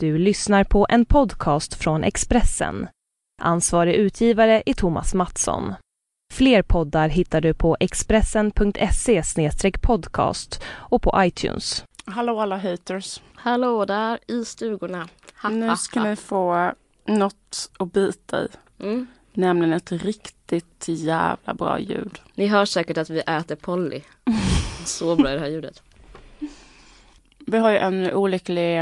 Du lyssnar på en podcast från Expressen. Ansvarig utgivare är Thomas Mattsson. Fler poddar hittar du på expressen.se podcast och på iTunes. Hallå alla haters. Hallå där i stugorna. Ha, Nu ska ha. ni få något att bita i. Mm. Nämligen ett riktigt jävla bra ljud. Ni hör säkert att vi äter Polly. Så bra är det här ljudet. Vi har ju en olycklig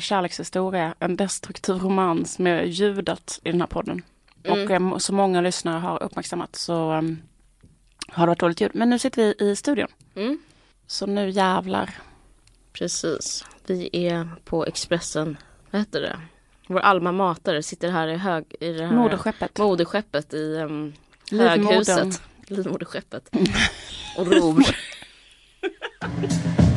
kärlekshistoria, en destruktiv romans med ljudet i den här podden. Mm. Och eh, så många lyssnare har uppmärksammat så eh, har det varit dåligt ljud. Men nu sitter vi i studion. Mm. Så nu jävlar. Precis. Vi är på Expressen, vad heter det? Vår alma mater sitter här i, hög, i det här Moderskeppet. moderskeppet i um, höghuset. Livmoderskeppet. Och ror.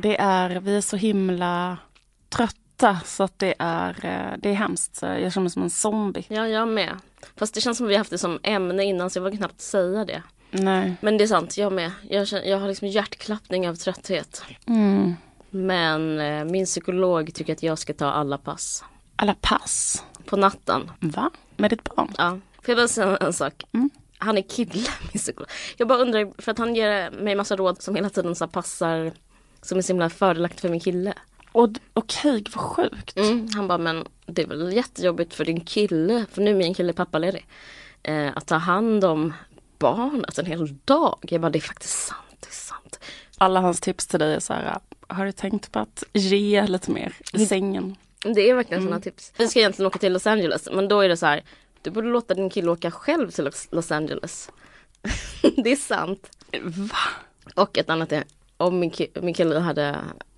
Det är, vi är så himla trötta så att det är, eh, det är hemskt. Jag känner mig som en zombie. Ja, jag med. Fast det känns som vi haft det som ämne innan så jag vågar knappt säga det. Nej. Men det är sant, jag med. Jag, känner, jag har liksom hjärtklappning av trötthet. Mm. Men eh, min psykolog tycker att jag ska ta alla pass. Alla pass. På natten. Va? Med ditt barn? Ja. Får jag bara säga en sak? Mm. Han är kille, min psykolog. Jag bara undrar, för att han ger mig massa råd som hela tiden så passar, som är så himla fördelaktigt för min kille. Och Okej, vad sjukt. Mm. Han bara, men det är väl jättejobbigt för din kille, för nu är min kille pappaledig, eh, att ta hand om barnet en hel dag. Jag bara, det är faktiskt sant, det är sant. Alla hans tips till dig är så här, har du tänkt på att ge lite mer i sängen? Det är verkligen sådana tips. Vi ska egentligen åka till Los Angeles men då är det så här. Du borde låta din kille åka själv till Los- Los Angeles. det är sant. Va? Och ett annat är om min, ki- min kille hade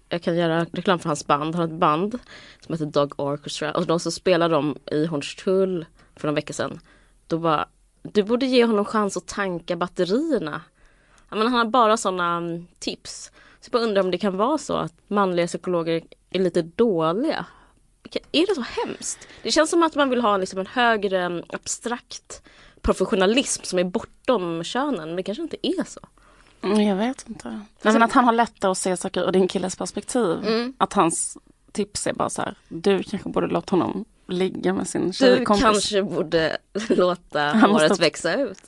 jag kan göra reklam för hans band. Han har ett band som heter Dog Orchestra och de så spelade de i Hornstull för några veckor sedan. Då bara, du borde ge honom chans att tanka batterierna. Men han har bara sådana mm, tips. Så jag bara undrar om det kan vara så att manliga psykologer är lite dåliga. Är det så hemskt? Det känns som att man vill ha liksom en högre mm, abstrakt professionalism som är bortom könen, men det kanske inte är så. Mm, Jag vet inte. Nej, men att han har lättare att se saker ur din killes perspektiv. Mm. Att hans tips är bara så här, du kanske borde låta honom ligga med sin Du tjejkompis. kanske borde låta Han måste håret också- växa ut.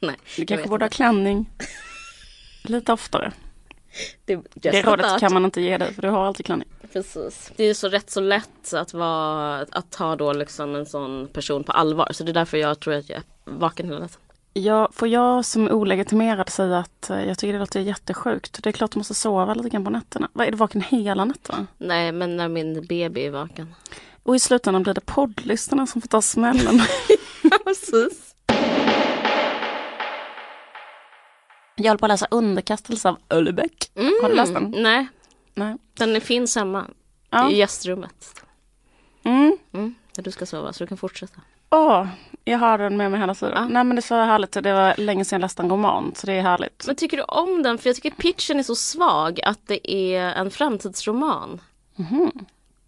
Nej, Du kanske borde ha inte. klänning. Lite oftare. Det, Det rådet that. kan man inte ge dig för du har alltid klänning. Precis. Det är så rätt så lätt att, vara, att ta då liksom en sån person på allvar. Så det är därför jag tror att jag är vaken hela natten. Jag, får jag som olegitimerad säga att eh, jag tycker det låter jättesjukt. Det är klart du måste sova lite grann på nätterna. Vad är du vaken hela nätterna? Nej, men när min baby är vaken. Och i slutändan blir det poddlyssnarna som får ta smällen. Precis. Jag håller på att läsa Underkastelse av Ölbeck. Har du läst den? Nej, Nej. den finns hemma Ja. i gästrummet. Mm. Mm, där du ska sova, så du kan fortsätta. Åh, jag har den med mig hela tiden. Ja. Nej men det är så härligt. Det var länge sedan jag läste en roman. Så det är härligt. Men tycker du om den? För jag tycker pitchen är så svag att det är en framtidsroman.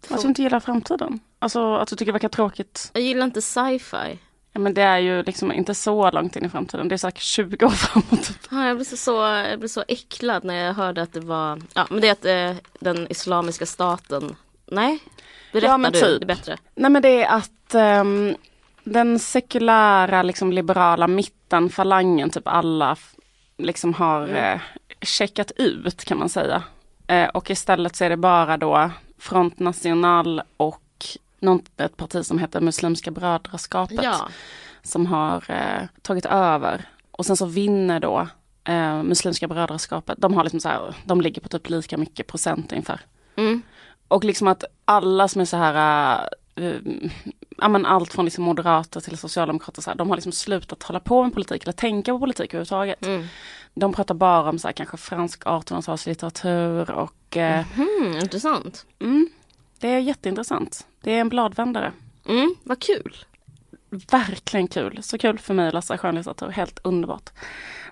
Att du inte gillar framtiden. Alltså att du tycker det verkar tråkigt. Jag gillar inte sci-fi. Ja, men det är ju liksom inte så långt in i framtiden. Det är säkert 20 år framåt. Typ. Ja, jag blev så, så, jag blev så äcklad när jag hörde att det var, ja men det är att eh, den islamiska staten, nej? Berätta Ja, men du, typ. det är bättre. Nej men det är att ehm, den sekulära liksom liberala mitten, falangen, typ alla liksom har eh, checkat ut kan man säga. Eh, och istället så är det bara då Front National och ett parti som heter Muslimska brödraskapet Ja, som har eh, tagit över. Och sen så vinner då eh, Muslimska brödraskapet. De har liksom så här, de ligger på typ lika mycket procent ungefär. mm. Och liksom att alla som är så här, uh, ja men allt från liksom moderater till socialdemokrater, så här, de har liksom slutat hålla på med politik eller tänka på politik överhuvudtaget. Mm. De pratar bara om så här, kanske fransk 1800-talslitteratur och eh, Hmm, intressant. mm, det är jätteintressant. Det är en bladvändare. Mm, vad kul. Verkligen kul. Så kul för mig att läsa skönlitteratur. Helt underbart.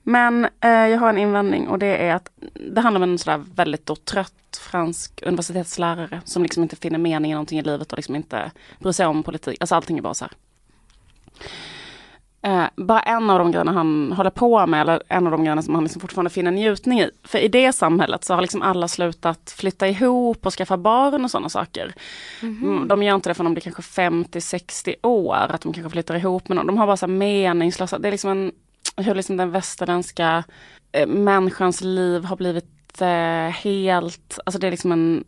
Men eh, jag har en invändning och det är att det handlar om en sådär väldigt då trött fransk universitetslärare som liksom inte finner mening i någonting i livet och liksom inte bryr sig om politik. Alltså allting är bara så här. eh, bara en av de grejerna han håller på med, eller en av de grejerna som han liksom fortfarande finner njutning i. För i det samhället så har liksom alla slutat flytta ihop och skaffa barn och sådana saker. Mm, de gör inte det förrän de blir kanske 50-60 år, att de kanske flyttar ihop med någon. De har bara så här meningslösa, det är liksom en, hur liksom den västerländska eh, människans liv har blivit eh, helt, alltså det är liksom en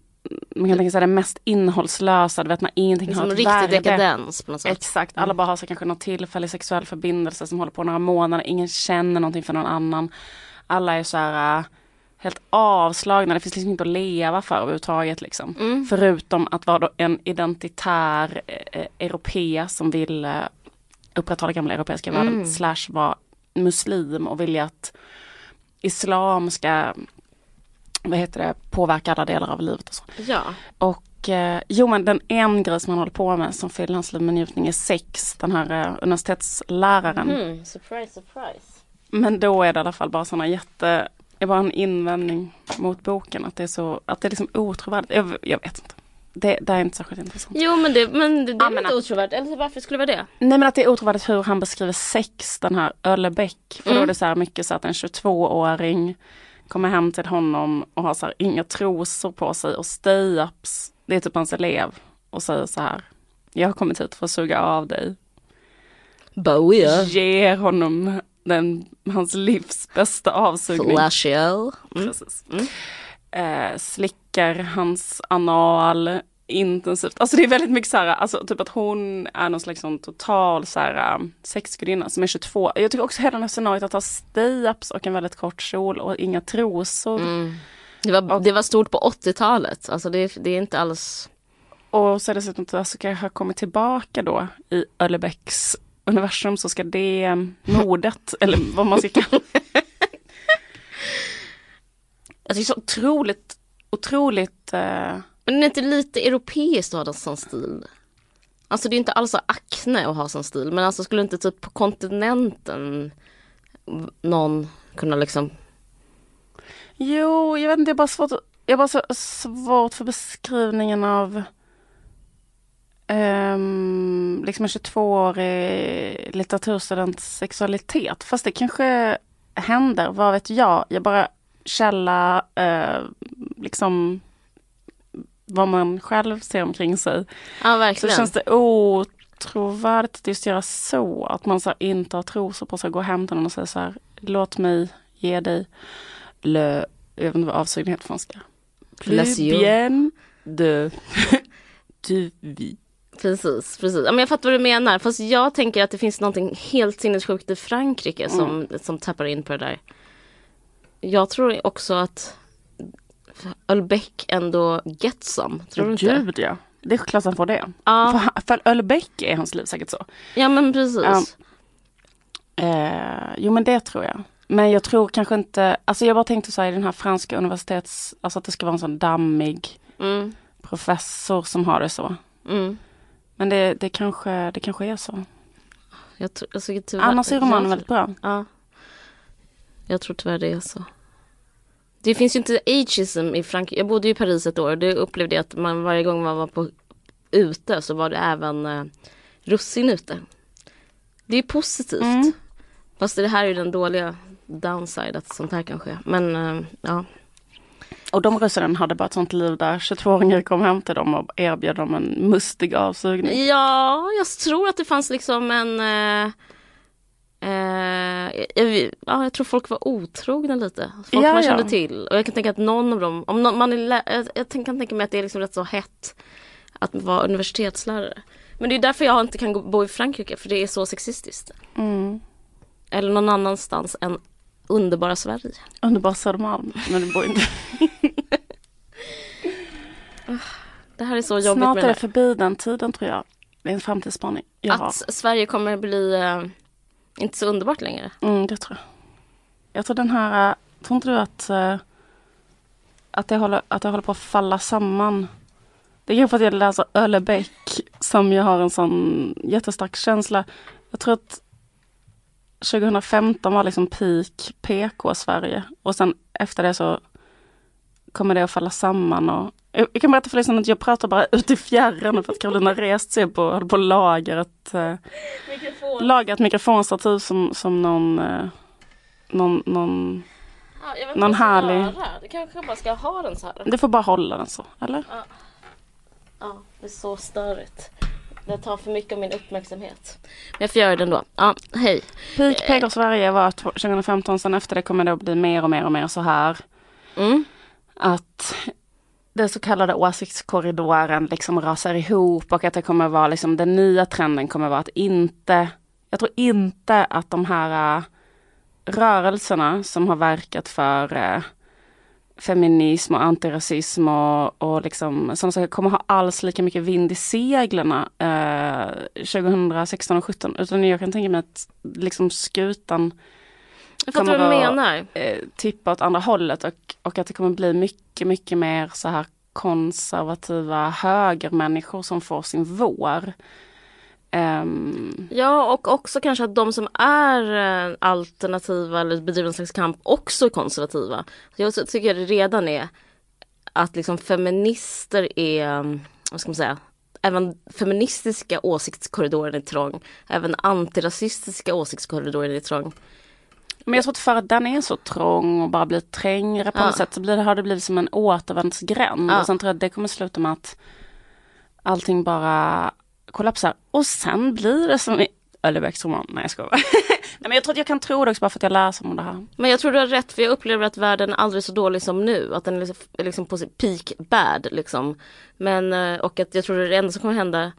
man kan tänka sig det mest innehållslösa, du vet när ingenting Liksom har ett riktig värde. dekadens på något sätt. Exakt, alla bara har så kanske någon tillfällig sexuell förbindelse som håller på några månader, ingen känner någonting för någon annan. Alla är så här äh, helt avslagna, det finns liksom inte att leva för överhuvudtaget liksom. Mm. Förutom att vara en identitär eh, europé som vill eh, upprätthålla gamla europeiska värden, Mm. slash vara muslim och vilja att islam ska vad heter det, påverka alla delar av livet och så. Ja. Och eh, jo men den en grej som han håller på med som fyller hans liv med njutning är sex, den här eh, universitetsläraren. Mm. Surprise, surprise. Men då är det i alla fall bara sådana jätte, är bara en invändning mot boken att det är så, att det är liksom otrovärdigt. Jag, jag vet inte. Det, det är inte särskilt intressant. Jo men det, men det, det är väl men inte otrovärdigt. Eller varför skulle det vara det? Nej men att det är otrovärdigt hur han beskriver sex, den här Öllebäck. För då Mm. är det så här mycket så att en 22-åring kommer hem till honom och har så här inga trosor på sig och stay-ups. Det är typ hans elev och säger så här. Jag har kommit hit för att suga av dig. Bowie. Ger honom den, hans livs bästa avsugning. Flashio. Mm. Precis. Mm. Eh, slickar hans anal intensivt. Alltså det är väldigt mycket så här, alltså typ att hon är någon slags sån total så här um, sexgudinna som är 22. Jag tycker också hela det här scenariot att ha stay-ups och en väldigt kort kjol och inga trosor. Mm. Det, var, det var stort på 80-talet. Alltså det, det är inte alls... Och så är det dessutom att ska jag komma tillbaka då i Öllebäcks universum så ska det um, modet, eller vad man ska kalla det. Jag tycker så otroligt, otroligt eh, Men det är inte lite europeiskt att ha en sån stil? Alltså det är inte alls akne att ha sån stil. Men alltså skulle inte typ på kontinenten någon kunna liksom... Jo, jag vet inte, jag har bara svårt, jag har bara så svårt för beskrivningen av ehm, liksom en 22-årig litteraturstudents sexualitet. Fast det kanske händer, vad vet jag. Jag bara källa eh, liksom vad man själv ser omkring sig. Ja Så känns det otrovärdigt att just göra så. Att man så här, inte har trosor på sig och går hem till någon och säger så här. Låt mig ge dig le, jag vet inte vad avsugning heter på franska. Plus bien de du vie. Precis, precis. Ja, men jag fattar vad du menar. Fast jag tänker att det finns någonting helt sinnessjukt i Frankrike som, som tappar in på det där. Jag tror också att Ölbeck ändå get some. Tror du inte? Gud ja. Det är klart han får det. Ja, För, för Ölbeck är hans liv säkert så. ja men precis. Ja. Eh, jo men det tror jag. Men jag tror kanske inte, alltså jag bara tänkte så här i den här franska universitets, alltså att det ska vara en sån dammig Mm, professor som har det så. mm. Men det, det, kanske, det kanske är så. Jag tror, alltså, tyvärr, Annars är romanen väldigt bra. Ja. Jag tror tyvärr det är så. Det finns ju inte ageism i Frankrike. Jag bodde ju i Paris ett år och det upplevde jag att man varje gång man var på ute så var det även eh, russin ute. Det är positivt. Mm. Fast det här är ju den dåliga downside att sånt här kan ske. Men eh, ja. Och de russinen hade bara ett sånt liv där 22-åringar kom hem till dem och erbjöd dem en mustig avsugning. Ja, jag tror att det fanns liksom en eh, eh, jag, ja, jag tror folk var otrogna lite. Folk Ja, man ja. kände till. Och jag kan tänka att någon av dem, om någon, man är, jag, jag kan tänka mig att det är liksom rätt så hett att vara universitetslärare. Men det är därför jag inte kan bo i Frankrike, för det är så sexistiskt. Mm. Eller någon annanstans än underbara Sverige. Underbar Södermalm, men det bor inte. Det här är så jobbigt Snart är det förbi den tiden tror jag. Det är en framtidsspaning. Att Sverige kommer bli eh, inte så underbart längre. Mm, det tror jag. Jag tror den här, eh, tror inte du att, eh, att, det håller, att det håller på att falla samman? Det är kanske för att jag läser Öllebäck som jag har en sån jättestark känsla. Jag tror att 2015 var liksom peak PK Sverige och sen efter det så kommer det att falla samman och jag kan berätta för lyssnarna att jag pratar bara ut i fjärran för att Karolina rest sig på, håller på ett, eh, Mikrofon. laga ett mikrofonstativ som, som någon, eh, någon, någon Ja, jag vet Någon härlig-. Det kanske bara ska ha den så här. Du får bara hålla den så, eller? Ja, det är så störigt. Det tar för mycket av min uppmärksamhet. Men jag får göra det ändå. Ja, hej. Peak Pegor Sverige var 2015, sen efter det kommer det att bli mer och mer och mer så här. Mm. att den så kallade åsiktskorridoren liksom rasar ihop och att det kommer vara liksom den nya trenden kommer vara att inte, jag tror inte att de här äh, rörelserna som har verkat för äh, feminism och antirasism och, och liksom sådana saker kommer ha alls lika mycket vind i seglarna äh, 2016 och 17 utan jag kan tänka mig att liksom skutan Jag Kommer att- menar. eh, tippa åt andra hållet och, och att det kommer bli mycket, mycket mer så här konservativa högermänniskor som får sin vår. Um... Ja, och också kanske att de som är eh, alternativa eller bedriver en slags kamp också är konservativa. Jag tycker det redan är att liksom feminister är, vad ska man säga, även feministiska åsiktskorridoren är trång. Även antirasistiska åsiktskorridoren är trång men jag tror att för att den är så trång och bara blir trängre på Ja. något sätt så blir det, har det blivit som en återvändsgränd. Ja. Och sen tror jag att det kommer sluta med att allting bara kollapsar. Och sen blir det som i Öllerbäcks roman. Nej jag skojar. Nej men jag tror att jag kan tro det också bara för att jag läser om det här. Men jag tror du har rätt för jag upplever att världen är aldrig så dålig som nu. Att den är liksom, är liksom på sin peak bad liksom. Men eh, och att jag tror det enda som kommer hända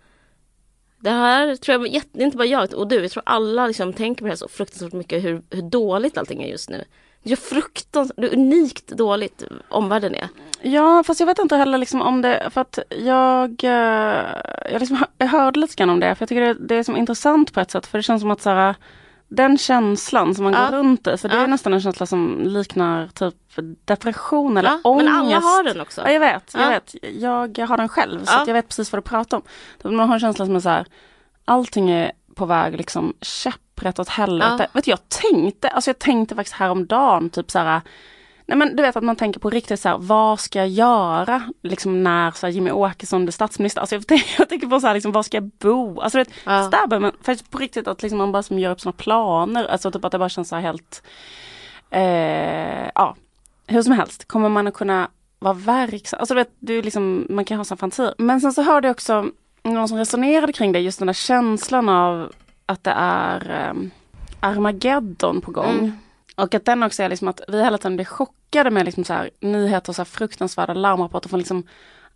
det här tror jag, det är inte bara jag och du, jag tror alla liksom tänker på det här så fruktansvärt mycket hur, hur dåligt allting är just nu. Det är fruktansvärt, det är unikt dåligt omvärlden är. Ja, fast jag vet inte heller liksom om det, för att jag, eh, jag, liksom, jag hörde lite grann om det, för jag tycker det, det är som intressant på ett sätt, för det känns som att så här, den känslan som man Ja. går runt i, för det Ja. är nästan en känsla som liknar typ depression eller Ja, ångest. men alla har den också. Ja, jag vet, jag Ja. vet. Jag har den själv, så jag vet precis vad du pratar om. Man har en känsla som är så här, allting är på väg liksom käpprätt åt helvete. Ja. Vet du, jag tänkte, alltså jag tänkte faktiskt häromdagen, typ så här, Nej men du vet att man tänker på riktigt så här, vad ska jag göra liksom när så här, Jimmy Åkesson blir statsminister? Alltså jag, tänker, jag tänker på så här, liksom, var ska jag bo? Alltså du vet, Ja. så där börjar man faktiskt på riktigt att liksom, man bara som gör upp såna planer. Alltså typ att det bara känns så här helt, eh, ja, hur som helst kommer man att kunna vara verksam. Alltså du vet, du liksom, man kan ha sån fantasi. Men sen så hörde jag också någon som resonerade kring det, just den där känslan av att det är eh, Armageddon på gång. Mm. Och att den också är liksom att vi hela tiden blir chockade med liksom så här nyheter och så här fruktansvärda larmrapporter från liksom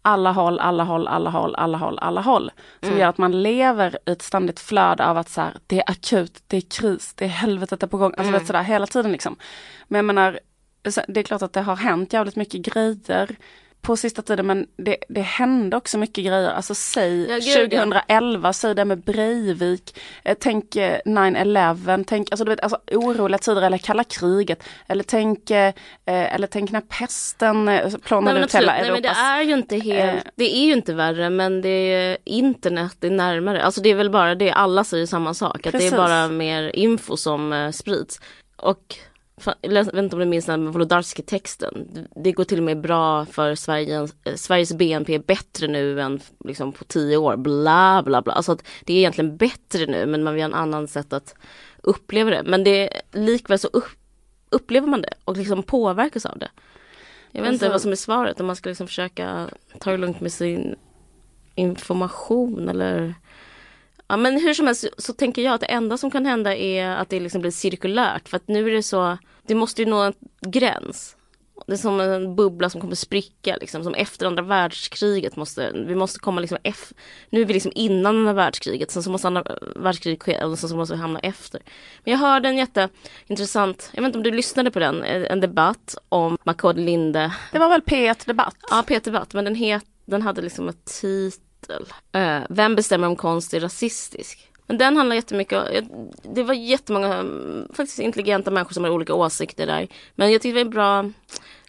alla håll, alla håll, alla håll, alla håll, alla håll. Som Mm. gör att man lever i ett ständigt flöde av att så här, det är akut, det är kris, det är helvetet är på gång. Alltså Mm. vet, sådär hela tiden liksom. Men jag menar, så- det är klart att det har hänt jävligt mycket grejer på sista tiden men det, det hände också mycket grejer. Alltså säg Ja, gud, ja. 2011, säg det med Breivik, eh, tänk eh, 9-11, tänk alltså, du vet, alltså oroliga tider eller kalla kriget. Eller tänk, eh, eller tänk när pesten eh, plånade ut hela Nej, men det är ju inte helt, Eh. det är ju inte värre men det är internet är närmare. Alltså det är väl bara det, alla säger samma sak. Att det Precis. är bara mer info som eh, sprids. Och jag vet inte om du minns den här Wolodarski-texten. Det går till och med bra för Sverige, eh, Sveriges BNP är bättre nu än liksom på tio år. Bla bla bla. Alltså att det är egentligen bättre nu men man vill ha en annan sätt att uppleva det. Men det är likväl så upp, upplever man det och liksom påverkas av det. Jag vet inte Alltså- vad som är svaret om man ska liksom försöka ta det lugnt med sin information eller Ja men hur som helst så, så tänker jag att det enda som kan hända är att det liksom blir cirkulärt för att nu är det så Det måste ju nå en gräns Det är som en bubbla som kommer spricka liksom som efter andra världskriget måste Vi måste komma liksom F, Nu är vi liksom innan andra världskriget sen så måste andra världskriget ske och sen så måste vi hamna efter Men jag hörde en jätteintressant Jag vet inte om du lyssnade på den eh, En debatt om Makode Linde Det var väl P1 Debatt? Ja, Peter Debatt, men den, het, den hade liksom ett titel. Eh, Vem bestämmer om konst är rasistisk? Men den handlar jättemycket om, det var jättemånga mm, faktiskt intelligenta människor som har olika åsikter där. Men jag tycker det är bra,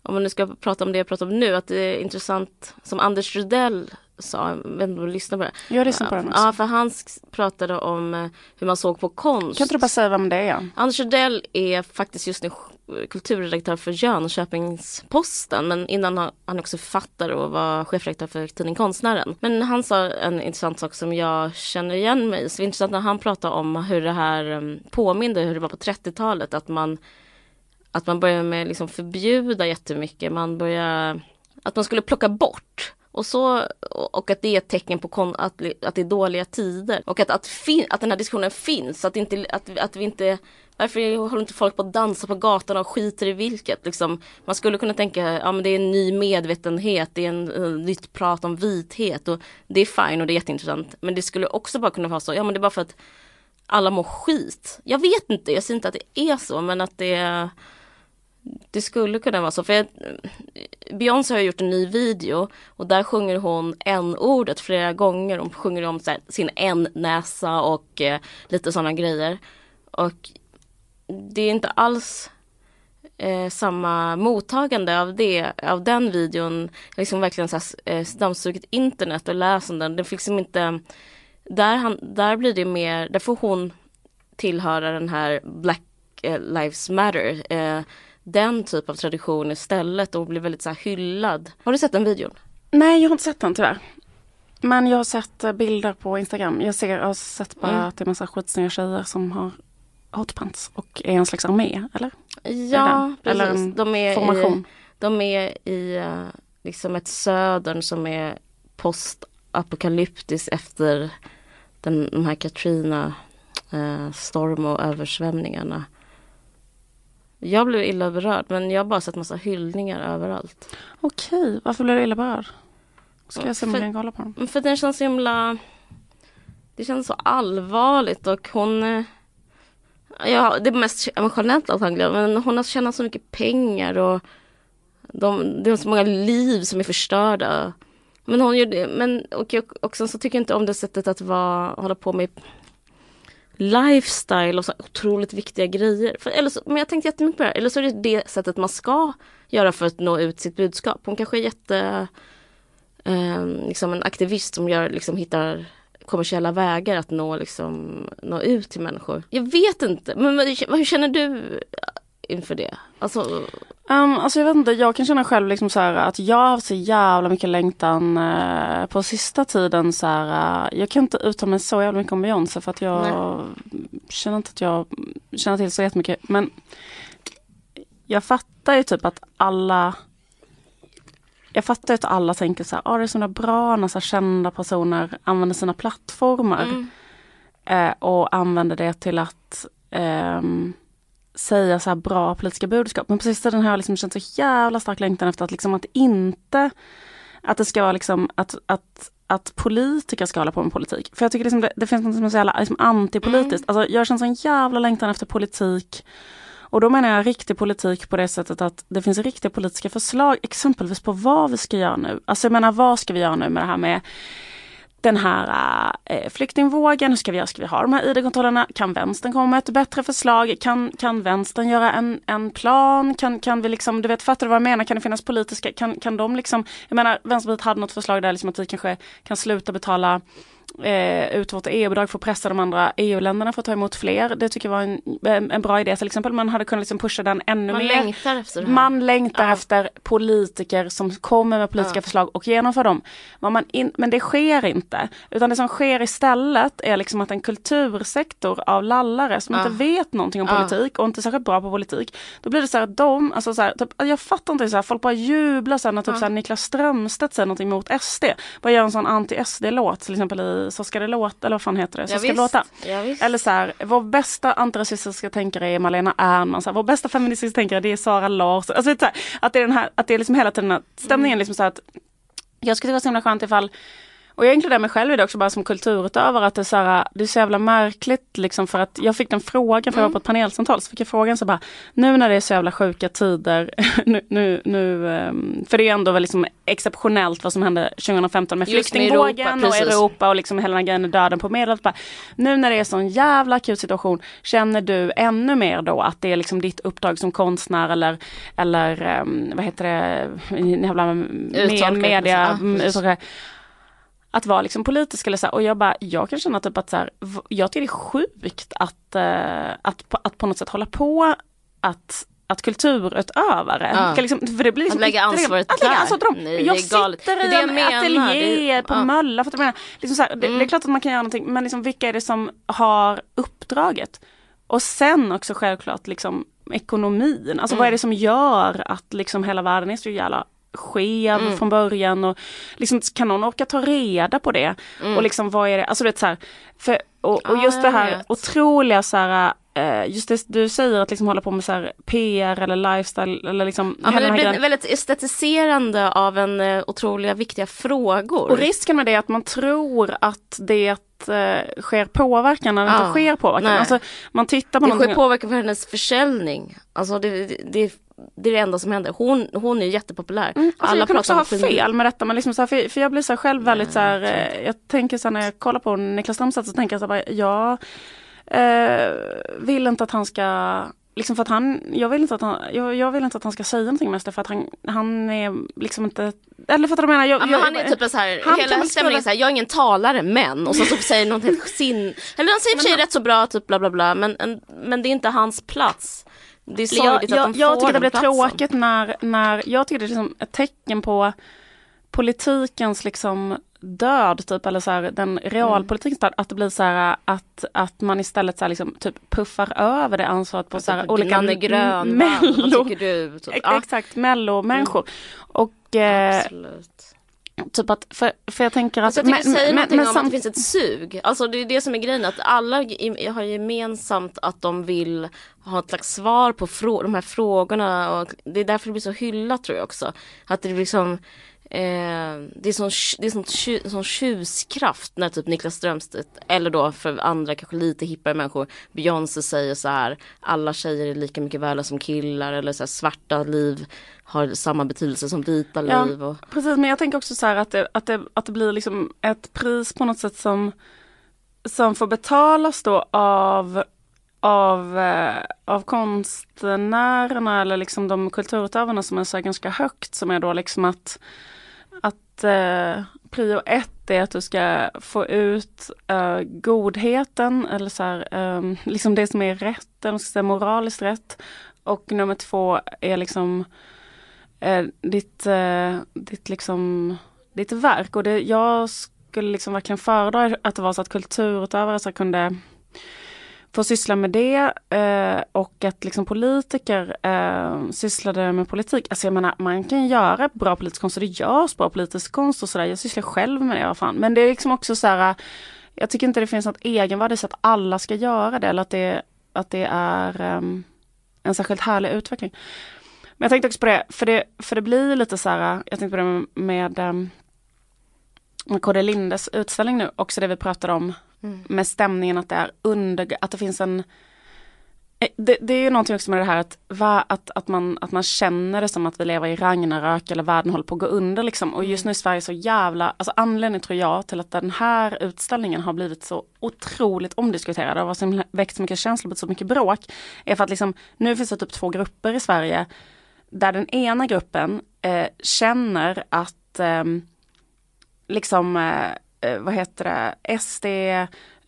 om man nu ska prata om det jag pratar om nu, att det är intressant som Anders Rudell sa, jag vet inte om du lyssnade på det? Jag lyssnar på den också. Ja, för han pratade om eh, hur man såg på konst. Kan inte du bara säga vem det är? Anders Rudell är faktiskt just nu kulturredaktör för Jönköpings-Posten men innan har han också författare och var chefredaktör för tidningen Konstnären. Men han sa en intressant sak som jag känner igen mig i. Så det var intressant när han pratade om hur det här um, påminde hur det var på 30-talet att man att man började med liksom förbjuda jättemycket. Man började att man skulle plocka bort och, så, och att det är ett tecken på kon, att, att det är dåliga tider. Och att, att, fin, att den här diskussionen finns. Att, inte, att, att vi inte varför håller inte folk på att dansa på gatan och skiter i vilket? Liksom, man skulle kunna tänka ja det är en ny medvetenhet, det är en uh, nytt prat om vithet och det är fine och det är jätteintressant. Men det skulle också bara kunna vara så, ja men det är bara för att alla mår skit. Jag vet inte, jag säger inte att det är så men att det det skulle kunna vara så. För jag- Beyoncé har gjort en ny video och där sjunger hon n-ordet flera gånger. Hon sjunger om så här, sin n-näsa och eh, lite sådana grejer. Och det är inte alls eh, samma mottagande av det, av den videon. Jag liksom verkligen så här, eh, dammsugit internet och läst om den. Det fick liksom inte, där, han, där blir det mer, där får hon tillhöra den här Black eh, Lives Matter. Eh, den typ av tradition istället och blir väldigt så hyllad. Har du sett den videon? Nej, jag har inte sett den tyvärr. Men jag har sett eh, bilder på Instagram. Jag, ser, jag har sett bara Mm. att det är massa skitsnygga tjejer som har hotpants och är en slags armé, eller? Ja, Eller precis. en de är Formation. I, de är i eh, liksom ett södern som är postapokalyptiskt efter den, de här Katrina eh, storm och översvämningarna. Jag blev illa berörd men jag har bara sett massa hyllningar överallt. Okej, varför blev du illa berörd? Ska jag se om jag kan kolla på dem? För den känns så himla Det känns så allvarligt och hon eh, Ja det är mest emotionellt antagligen men hon har tjänat så mycket pengar och de, Det är så många liv som är förstörda Men hon gjorde men och, jag, och sen så tycker jag inte om det sättet att vara, hålla på med lifestyle och så otroligt viktiga grejer. För, eller så, men jag tänkte jättemycket på det här. Eller så är det det sättet man ska göra för att nå ut sitt budskap. Hon kanske är jätte eh, liksom en aktivist som gör, liksom, hittar kommersiella vägar att nå, liksom, nå ut till människor. Jag vet inte, men men hur känner du inför det? Alltså, Um, alltså jag vet inte, jag kan känna själv liksom så här att jag har haft så jävla mycket längtan eh, på sista tiden så här. eh, jag kan inte uttala mig så jävla mycket om Beyoncé för att jag känner inte att jag känner till så jättemycket. Men jag fattar ju typ att alla jag fattar ju att alla tänker så här, ah, det är så bra när så kända personer använder sina plattformar mm, eh, och använder det till att ehm, säga så här bra politiska budskap. Men på sistone har jag liksom känt så jävla stark längtan efter att liksom att inte att det ska vara liksom att, att att politiker ska hålla på med politik. För jag tycker liksom det, det finns något som är så jävla liksom antipolitiskt. Alltså jag känner sån jävla längtan efter politik. Och då menar jag riktig politik på det sättet att det finns riktiga politiska förslag exempelvis på vad vi ska göra nu. Alltså jag menar vad ska vi göra nu med det här med den här eh, flyktingvågen, hur ska vi göra? Ska vi ha de här id-kontrollerna? Kan vänstern komma med ett bättre förslag? Kan, kan vänstern göra en, en plan? Kan, kan vi liksom, du vet, fattar du vad jag menar? Kan det finnas politiska, kan, kan de liksom, jag menar Vänsterpartiet hade något förslag där liksom att vi kanske kan sluta betala eh, vårt EU-bidrag för att pressa de andra EU-länderna för att ta emot fler. Det tycker jag var en, en, bra idé till exempel. Man hade kunnat liksom pusha den ännu man mer. längtar efter det här. Man längtar Ja. efter politiker som kommer med politiska Ja. förslag och genomför dem. Vad man in, men det sker inte. Utan det som sker istället är liksom att en kultursektor av lallare som Ja. inte vet någonting om politik och inte är särskilt bra på politik. Då blir det så här att de, alltså så här, typ, jag fattar inte, så här, folk bara jublar här, när typ så här, Niklas Strömstedt säger någonting mot SD. Bara gör en sån anti-SD-låt till exempel i Så ska det låta, eller vad fan heter det? Så Ja, ska det låta. Ja. Eller så här, vår bästa antirasistiska tänkare är Malena Ernman, så här, vår bästa feministiska tänkare det är Sara Larsson. Alltså, här, att det är den här, att det är liksom hela tiden stämningen liksom så att jag skulle tycka det var så himla skönt ifall och jag inkluderar mig själv i det också bara som kulturutövare att det är så, här, det är så jävla märkligt liksom för att jag fick den frågan för jag var på ett panelsamtal så fick jag frågan så bara nu när det är så jävla sjuka tider nu, nu, nu ehm, för det är ändå väl liksom exceptionellt vad som hände 2015 med Just med flyktingvågen Europa, och precis. Europa och liksom hela den grejen med döden på Medelhavet. Bara, Nu när det är sån jävla akut situation känner du ännu mer då att det är liksom ditt uppdrag som konstnär eller eller ehm, vad heter det, jävla med, media, ja, mm. Att vara liksom politisk eller så här, och jag bara, jag kan känna typ att så här, jag tycker det är sjukt att, eh, att, på- att på något sätt hålla på att att kulturutövare, Ja. ska liksom, för det blir liksom Att lägga ansvaret att lägga där. ansvaret dem. Nej, jag sitter i det en menar. ateljé Det- på ja. Mölla, för att jag menar, liksom så här, det, Mm. det är klart att man kan göra någonting, men liksom, vilka är det som har uppdraget? Och sen också självklart liksom ekonomin, alltså Mm. vad är det som gör att liksom hela världen är så jävla skev Mm. från början och liksom kan någon orka ta reda på det? Och liksom vad är det, alltså du vet så här, för, och, och just det jag här vet. otroliga så här, eh, just det du säger att liksom hålla på med så PR eller lifestyle eller liksom Ja, men det blir väldigt estetiserande av en uh, otroliga viktiga frågor. Och risken med det är att man tror att det eh, sker påverkan när det Ja, inte sker påverkan. nej. Alltså, man tittar på det någonting. sker påverkan på hennes försäljning. Alltså det, det, det, det är det enda som händer. Hon, hon är jättepopulär. Mm, alltså Alla jag kan också ha fel med detta men liksom så här, för, för jag blir så här själv väldigt så här, jag tror eh, jag tänker så här, när jag kollar på Niklas Strömstedt så tänker jag så här, jag eh, vill inte att han ska Liksom för att han, jag vill inte att han, jag, jag vill inte att han ska säga någonting mest för att han, han är liksom inte, eller fattar du vad jag menar? Jag, Ja, men han är typ en så här, han hela stämningen är så här, jag är ingen talare men och så typ säger något helt sin, eller han säger i sig rätt så bra typ bla bla bla men, en, men det är inte hans plats. Det är jag, sorgligt jag, att de jag får tycker det blir platsen. tråkigt när, när, jag tycker det är liksom ett tecken på politikens liksom död typ eller så här, den realpolitikens död att det blir så här att, att man istället så här, liksom, typ puffar över det ansvaret på så här, Typ olika Grönvall, mello, du? Typ. Ja, exakt mello-människor. Och eh, absolut. Typ att, för, för jag tänker att Alltså jag tycker det säger någonting om sam- att det finns ett sug. Alltså det är det som är grejen, att alla har gemensamt att de vill ha ett slags svar på frå- de här frågorna och det är därför det blir så hyllat tror jag också. Att det liksom Eh, det är sån, det är sån, tju, sån tjuskraft när typ Niklas Strömstedt eller då för andra kanske lite hippare människor Beyoncé säger så här alla tjejer är lika mycket värda som killar eller så här, svarta liv har samma betydelse som vita Ja. liv. Och, Precis, men jag tänker också så här att det, att det, att det blir liksom ett pris på något sätt som, som får betalas då av, av, eh, av konstnärerna eller liksom de kulturutövarna som är så ganska högt som är då liksom att, att eh, prio ett är att du ska få ut eh, godheten eller så här, eh, liksom det som är rätt, eller ska säga moraliskt rätt. Och nummer två är liksom eh, ditt, eh, ditt, liksom, ditt verk. Och det, jag skulle liksom verkligen föredra att det var så att kulturutövare så kunde får syssla med det eh, och att liksom politiker eh, sysslade med politik. Alltså jag menar man kan göra bra politisk konst och det görs bra politisk konst och sådär. Jag sysslar själv med det, vad fan. Men det är liksom också så här, eh, jag tycker inte det finns något egenvärde i så att alla ska göra det eller att det, att det är ehm, en särskilt härlig utveckling. Men jag tänkte också på det, för det, för det blir lite så här, eh, jag tänkte på det med, eh, med, med KD Lindes utställning nu, också det vi pratade om Mm. med stämningen att det är under, att det finns en Eh, det, det är ju någonting också med det här att, va, att, att, man, att man känner det som att vi lever i Ragnarök eller världen håller på att gå under liksom. Och just nu är Sverige så jävla, alltså anledningen tror jag till att den här utställningen har blivit så otroligt omdiskuterad och har väckt så mycket känslor och så mycket bråk. Är för att liksom, nu finns det typ två grupper i Sverige. Där den ena gruppen eh, känner att ehm, liksom, eh, eh, vad heter det, SD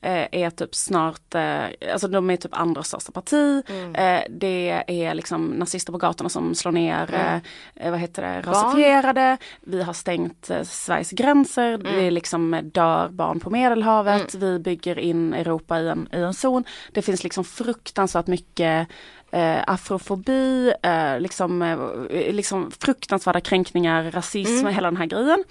eh, är typ snart, eh, alltså de är typ andra största parti. Mm. Eh, det är liksom nazister på gatorna som slår ner, Mm. eh, vad heter det, rasifierade. Vi har stängt eh, Sveriges gränser, Mm. det är liksom eh, dör barn på medelhavet. Vi bygger in Europa i en, i en zon. Det finns liksom fruktansvärt mycket eh, afrofobi, eh, liksom, eh, liksom fruktansvärda kränkningar, rasism, Mm. hela den här grejen.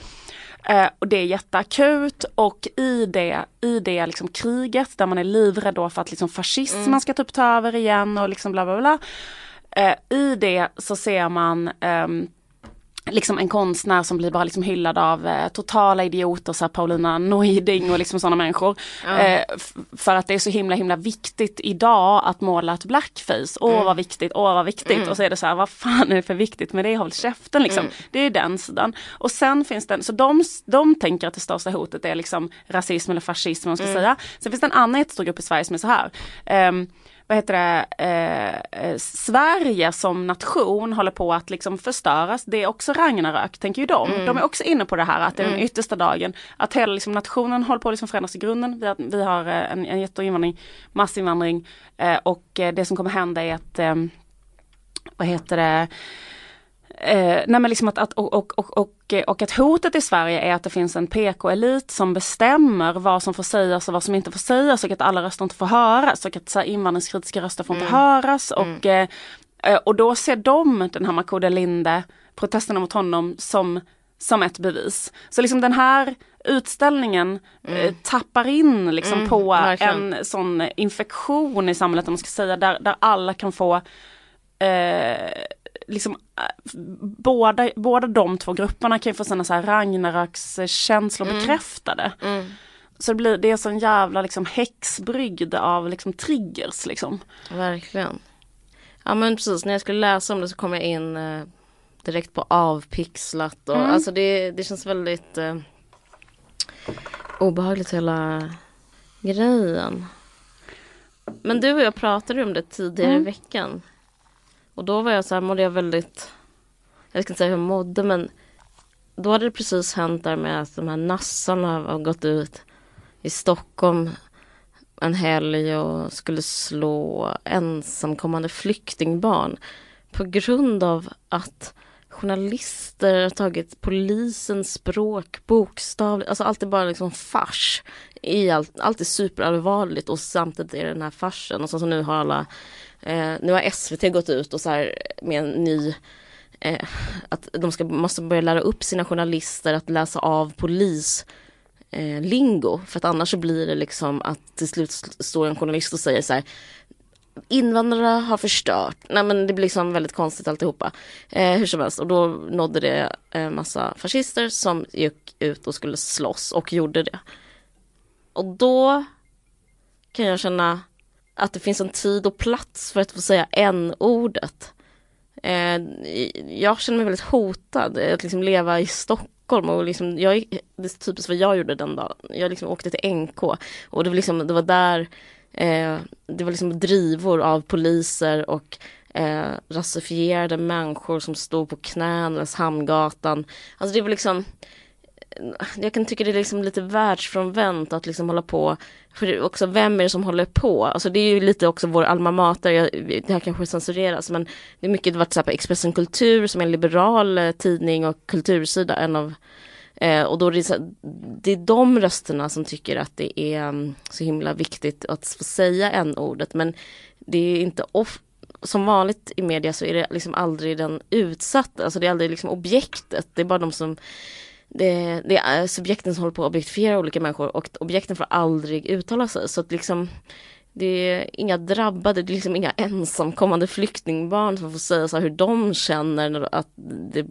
Eh, och det är jätteakut och i det, i det liksom kriget där man är livrädd då för att liksom fascismen ska typ ta över igen och liksom bla bla bla. Eh, I det så ser man ehm, liksom en konstnär som blir bara liksom hyllad av eh, totala idioter, så här Paulina Neuding och liksom sådana människor. Ja. Eh, för att det är så himla himla viktigt idag att måla ett blackface. Åh vad viktigt, åh vad viktigt. Och så är det så här, vad fan är det för viktigt med det? Håll käften liksom. Det är den sidan. Och sen finns den, så de, de tänker att det största hotet är liksom rasism eller fascism, man ska säga. Sen finns det en annan jättestor grupp i Sverige som är så här. ehm, vad heter det, eh, eh, Sverige som nation håller på att liksom förstöras. Det är också Ragnarök, tänker ju de. Mm. De är också inne på det här att det är den Mm. yttersta dagen. Att hela liksom, nationen håller på att liksom förändras i grunden. Vi har, vi har eh, en, en jätteinvandring, massinvandring eh, och eh, det som kommer hända är att, eh, vad heter det, Eh, nej men liksom att, att och, och, och, och, och att hotet i Sverige är att det finns en PK-elit som bestämmer vad som får sägas och vad som inte får sägas och att alla röster inte får höras och att så här, invandringskritiska röster får inte Mm. höras och, eh, eh, och då ser de den här Makuda Linde, protesterna mot honom som, som ett bevis. Så liksom den här utställningen eh, tappar in liksom Mm, på verkligen. en sån infektion i samhället om man ska säga där, där alla kan få eh, liksom eh, båda, båda de två grupperna kan ju få sina så här Ragnaröks känslor Mm. bekräftade. Mm. Så det blir, det är sån jävla liksom häxbrygd av liksom triggers liksom. Verkligen. Ja men precis, när jag skulle läsa om det så kom jag in eh, direkt på avpixlat och Mm. alltså det, det känns väldigt eh, obehagligt hela grejen. Men du och jag pratade om det tidigare Mm. i veckan. Och då var jag så här, mådde jag väldigt, jag ska inte säga hur jag mådde men då hade det precis hänt där med att de här nassarna har gått ut i Stockholm en helg och skulle slå ensamkommande flyktingbarn på grund av att journalister har tagit polisens språk bokstavligt, alltså allt är bara liksom fars. I allt, allt är superallvarligt och samtidigt är det den här farsen och så, så nu har alla, eh, nu har SVT gått ut och så här med en ny eh, att de ska, måste börja lära upp sina journalister att läsa av polis eh, lingo. För att annars så blir det liksom att till slut står en journalist och säger så här Invandrare har förstört. Nej men det blir liksom väldigt konstigt alltihopa. Eh, hur som helst och då nådde det eh, massa fascister som gick ut och skulle slåss och gjorde det. Och då kan jag känna att det finns en tid och plats för att få säga n-ordet. Eh, jag känner mig väldigt hotad eh, att liksom leva i Stockholm och liksom, jag, det är typiskt vad jag gjorde den dagen. Jag liksom åkte till NK och det var, liksom, det var där eh, det var liksom drivor av poliser och eh, rasifierade människor som stod på knän längs Hamngatan. Alltså det var liksom jag kan tycka det är liksom lite världsfrånvänt att liksom hålla på, för också vem är det som håller på? Alltså det är ju lite också vår alma mater, jag, det här kanske censureras men det är mycket varit så här på Expressen Kultur som är en liberal eh, tidning och kultursida, en av eh, och då är det, så, här- det är de rösterna som tycker att det är mm, så himla viktigt att få säga en ordet. Men det är inte off som vanligt i media så är det liksom aldrig den utsatta, alltså det är aldrig liksom objektet, det är bara de som det, det är subjekten som håller på att objektifiera olika människor och objekten får aldrig uttala sig. Så att liksom det är inga drabbade, det är liksom inga ensamkommande flyktingbarn som får säga så här hur de känner när att det,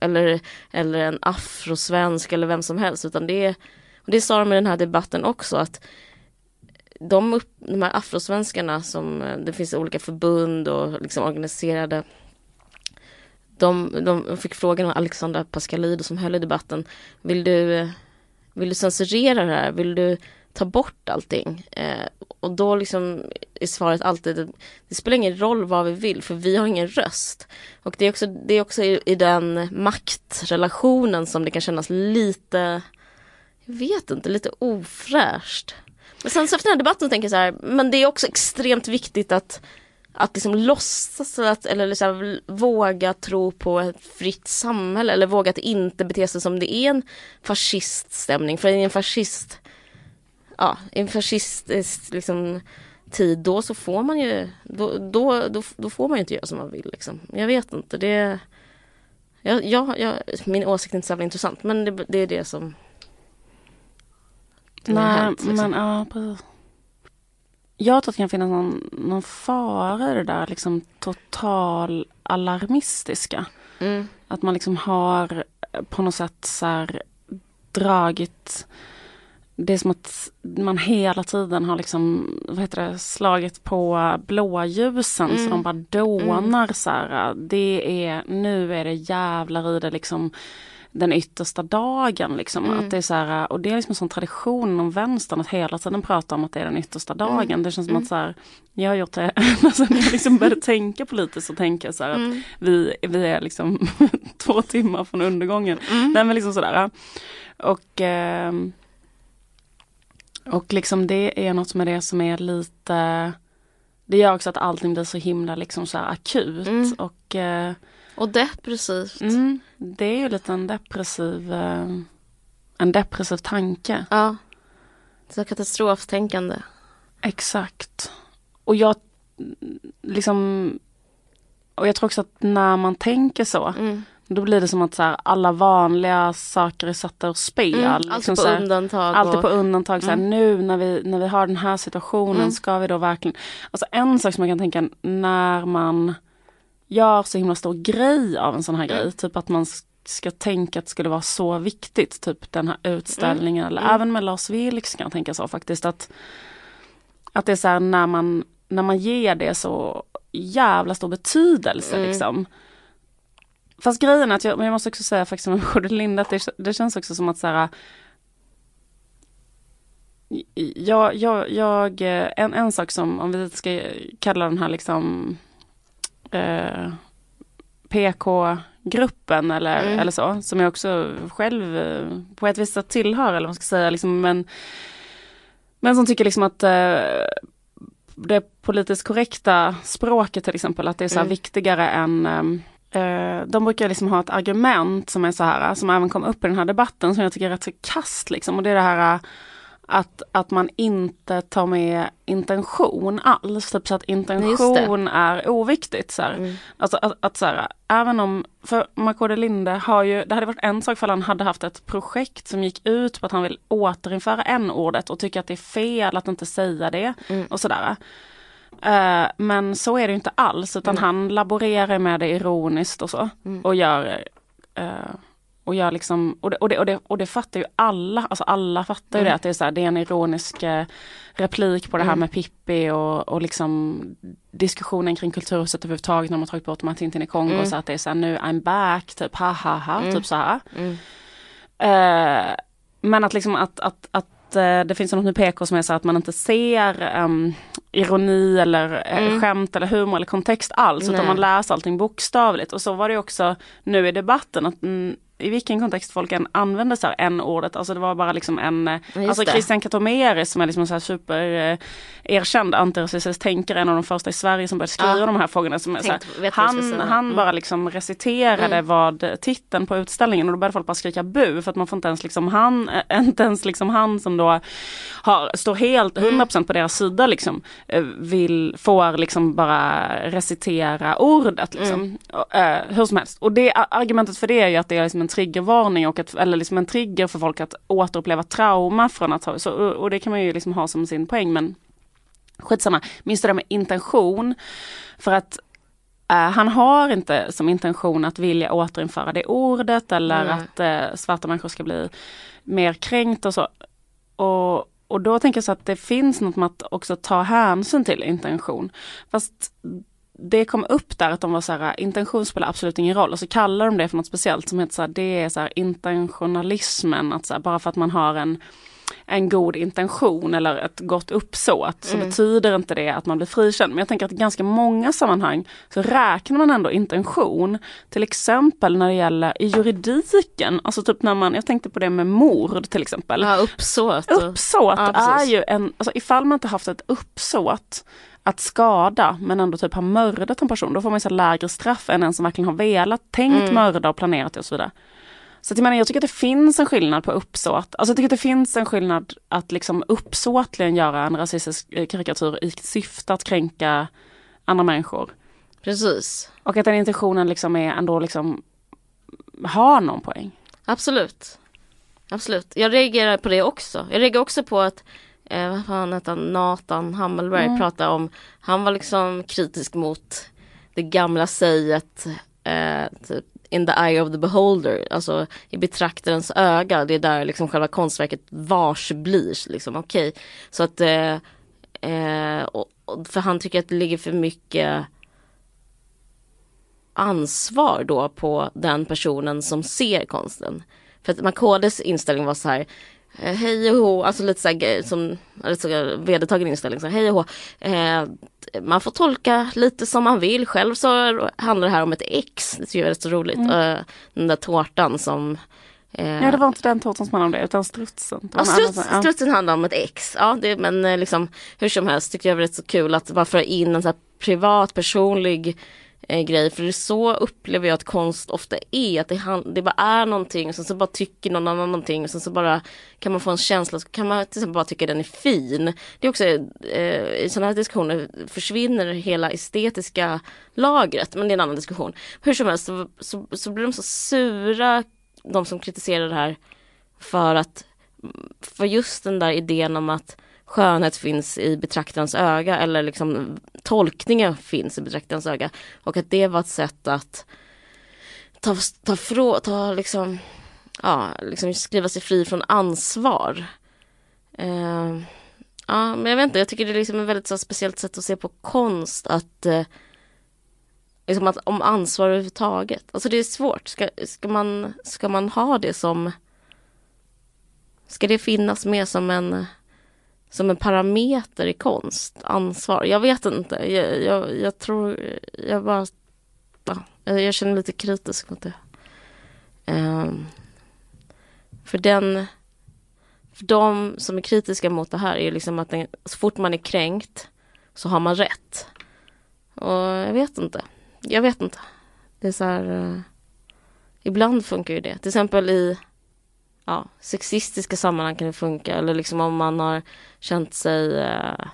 eller, eller en afrosvensk eller vem som helst utan det är, och det sa de i den här debatten också att de, upp, de här afrosvenskarna som, eh, det finns olika förbund och liksom organiserade de, de fick frågan av Alexandra Pascalidou som höll i debatten. Vill du, vill du censurera det här? Vill du ta bort allting? Eh, och då liksom är svaret alltid det spelar ingen roll vad vi vill för vi har ingen röst. Och det är också, det är också i, i den maktrelationen som det kan kännas lite, jag vet inte, lite ofräscht. Men sen så efter den här debatten tänker jag så här, men det är också extremt viktigt att att liksom låtsas att, eller liksom våga tro på ett fritt samhälle eller våga att inte bete sig som det är en fasciststämning. För i en fascist, ja, i en fascistisk liksom, tid då så får man ju, då, då, då, då får man ju inte göra som man vill liksom. Jag vet inte, det Ja, ja, ja, min åsikt är inte så intressant men det, det är det som, som Nej, hänt, liksom. men ja, precis. Jag tror att det kan finnas någon, någon fara i det där liksom total alarmistiska. mm, Att man liksom har eh, på något sätt så här dragit det är som att man hela tiden har liksom, vad heter det, slagit på blåljusen så Mm. de bara dånar så här. Det är, nu är det jävlar i det liksom den yttersta dagen. Liksom. Mm. Att det är så här, och det är liksom en sån tradition inom vänstern att hela tiden prata om att det är den yttersta Mm. dagen. Det känns som att så här, jag har gjort det alltså, när jag liksom började tänka politiskt så tänker jag så här Mm. att vi, vi är liksom två timmar från undergången. Mm. Nej men liksom sådär. Och, ehm, och liksom det är något med det som är lite Det gör också att allting blir så himla liksom så här akut Mm. och eh, Och depressivt. mm, Det är ju lite en depressiv eh, En depressiv tanke. Ja. Så katastroftänkande. Exakt. Och jag liksom Och jag tror också att när man tänker så Mm. Då blir det som att så här, alla vanliga saker är satta ur spel. Mm. liksom Alltid så på här, undantag. Alltid och... på undantag. Så här, Mm. Nu när vi, när vi har den här situationen Mm. ska vi då verkligen... Alltså en sak som jag kan tänka när man gör så himla stor grej av en sån här Mm. grej. Typ att man ska tänka att det skulle vara så viktigt. Typ den här utställningen. Eller Mm. även med Lars Vilks kan jag tänka så faktiskt. Att, att det är så här när man, när man ger det så jävla stor betydelse Mm. liksom. Fast grejen är att jag, men jag måste också säga faktiskt med Gordon Linda att det, det känns också som att så här, jag, jag, jag, en, en sak som, om vi ska kalla den här liksom eh, PK-gruppen eller, Mm. eller så, som jag också själv eh, på ett visst sätt tillhör eller vad man ska säga, liksom, men, men som tycker liksom att eh, det politiskt korrekta språket till exempel, att det är så Mm. viktigare än ehm, eh, de brukar liksom ha ett argument som är så här, som även kom upp i den här debatten som jag tycker är rätt så kast liksom. Och det är det här eh, att, att man inte tar med intention alls. Typ så att intention är oviktigt. Så. Mm. Alltså att, att så här, även om, för Makode Linde har ju, det hade varit en sak för han hade haft ett projekt som gick ut på att han vill återinföra n-ordet och tycker att det är fel att inte säga det Mm. och sådär. Eh, men så är det inte alls utan Mm. han laborerar med det ironiskt och så. Mm. Och gör eh, och gör liksom, och det, och, det, och, det, och det fattar ju alla, alltså alla fattar ju Mm. det att det är, så här, det är en ironisk eh, replik på det här Mm. med Pippi och, och liksom diskussionen kring kulturhuset överhuvudtaget när man tagit bort de här Tintin i Kongo Mm. så att det är så här nu I'm back, typ ha ha ha, Mm. typ så här. Eh, men att liksom att, att, att eh, det finns något med PK som är så att man inte ser ehm, ironi eller Mm. skämt eller humor eller kontext alls Nej. utan man läser allting bokstavligt. Och så var det också nu i debatten att i vilken kontext folk än använder så här n-ordet, alltså det var bara liksom en, eh, just alltså det. Christian Katomeri som är liksom en så här super eh, erkänd antirasistisk tänkare, en av de första i Sverige som började skriva Ja. de här frågorna. Som är så här, Tänkt, han, han Mm. bara liksom reciterade Mm. vad titeln på utställningen och då började folk bara skrika bu för att man får inte ens liksom han, äh, inte ens liksom han som då har, står helt Mm. 100% på deras sida liksom eh, vill, får liksom bara recitera ordet liksom. Mm. Och, eh, hur som helst. Och det argumentet för det är ju att det är liksom en triggervarning och att, eller liksom en trigger för folk att återuppleva trauma från att ha, så, och det kan man ju liksom ha som sin poäng men skitsamma. Minns det där med intention. För att eh, han har inte som intention att vilja återinföra det ordet eller Nej. att eh, svarta människor ska bli mer kränkt och så. Och, och då tänker jag så att det finns något med att också ta hänsyn till intention. Fast det kom upp där att de var så här, intention spelar absolut ingen roll och så kallar de det för något speciellt som heter så här, det är så här intentionalismen, att så här, bara för att man har en en god intention eller ett gott uppsåt så Mm. betyder inte det att man blir frikänd. Men jag tänker att i ganska många sammanhang så räknar man ändå intention. Till exempel när det gäller i juridiken, alltså typ när man, jag tänkte på det med mord till exempel. Ja, uppsåt. Uppsåt Ja, är ju en, alltså ifall man inte haft ett uppsåt att skada men ändå typ har mördat en person, då får man ju så lägre straff än en som verkligen har velat, tänkt Mm. mörda och planerat det och så vidare. Så att jag menar, jag tycker att det finns en skillnad på uppsåt. Alltså jag tycker att det finns en skillnad att liksom uppsåtligen göra en rasistisk eh, karikatyr i syfte att kränka andra människor. Precis. Och att den intentionen liksom är ändå liksom har någon poäng. Absolut. Absolut. Jag reagerar på det också. Jag reagerar också på att eh, vad fan heter han, Nathan Hammelberg Mm. pratade om, han var liksom kritisk mot det gamla säget eh, typ, in the eye of the beholder, alltså i betraktarens öga, det är där liksom själva konstverket vars blir. Liksom, okej. Så att, eh, eh, och för han tycker att det ligger för mycket ansvar då på den personen som ser konsten. För att Makodes inställning var så här eh, Hej och hå, alltså lite så här, som alltså, vedertagen inställning. Så hej och hå, eh, man får tolka lite som man vill. Själv så handlar det här om ett ex. Det tycker jag är rätt så roligt. Mm. Uh, den där tårtan som eh, Ja det var inte den tårtan som handlade om det utan strutsen. Ja, struts, ja. strutsen handlar om ett ex. Ja, det, men eh, liksom hur som helst tycker jag det var rätt så kul att bara föra in en så privat personlig eh, grej. För det är så upplever jag att konst ofta är. Att det, det bara är någonting och sen så bara tycker någon annan någonting. Och sen så bara kan man få en känsla, så kan man till exempel bara tycka den är fin. Det är också eh, i sådana här diskussioner försvinner hela estetiska lagret. Men det är en annan diskussion. Hur som helst så, så, så blir de så sura, de som kritiserar det här. För att, för just den där idén om att skönhet finns i betraktarens öga eller liksom tolkningen finns i betraktarens öga. Och att det var ett sätt att ta, ta, frå, ta liksom, ja, liksom skriva sig fri från ansvar. Uh, ja, men jag vet inte, jag tycker det är liksom ett väldigt så speciellt sätt att se på konst att uh, liksom att, om ansvar överhuvudtaget. Alltså det är svårt. Ska, ska, man, ska man ha det som Ska det finnas med som en som en parameter i konst, ansvar. Jag vet inte, jag, jag, jag tror, jag bara, ja, jag känner lite kritisk mot det. Um, för den, för de som är kritiska mot det här är liksom att den, så fort man är kränkt så har man rätt. Och jag vet inte, jag vet inte. Det är så här, uh, ibland funkar ju det. Till exempel i ja, sexistiska sammanhang kan det funka. Eller liksom om man har känt sig eh,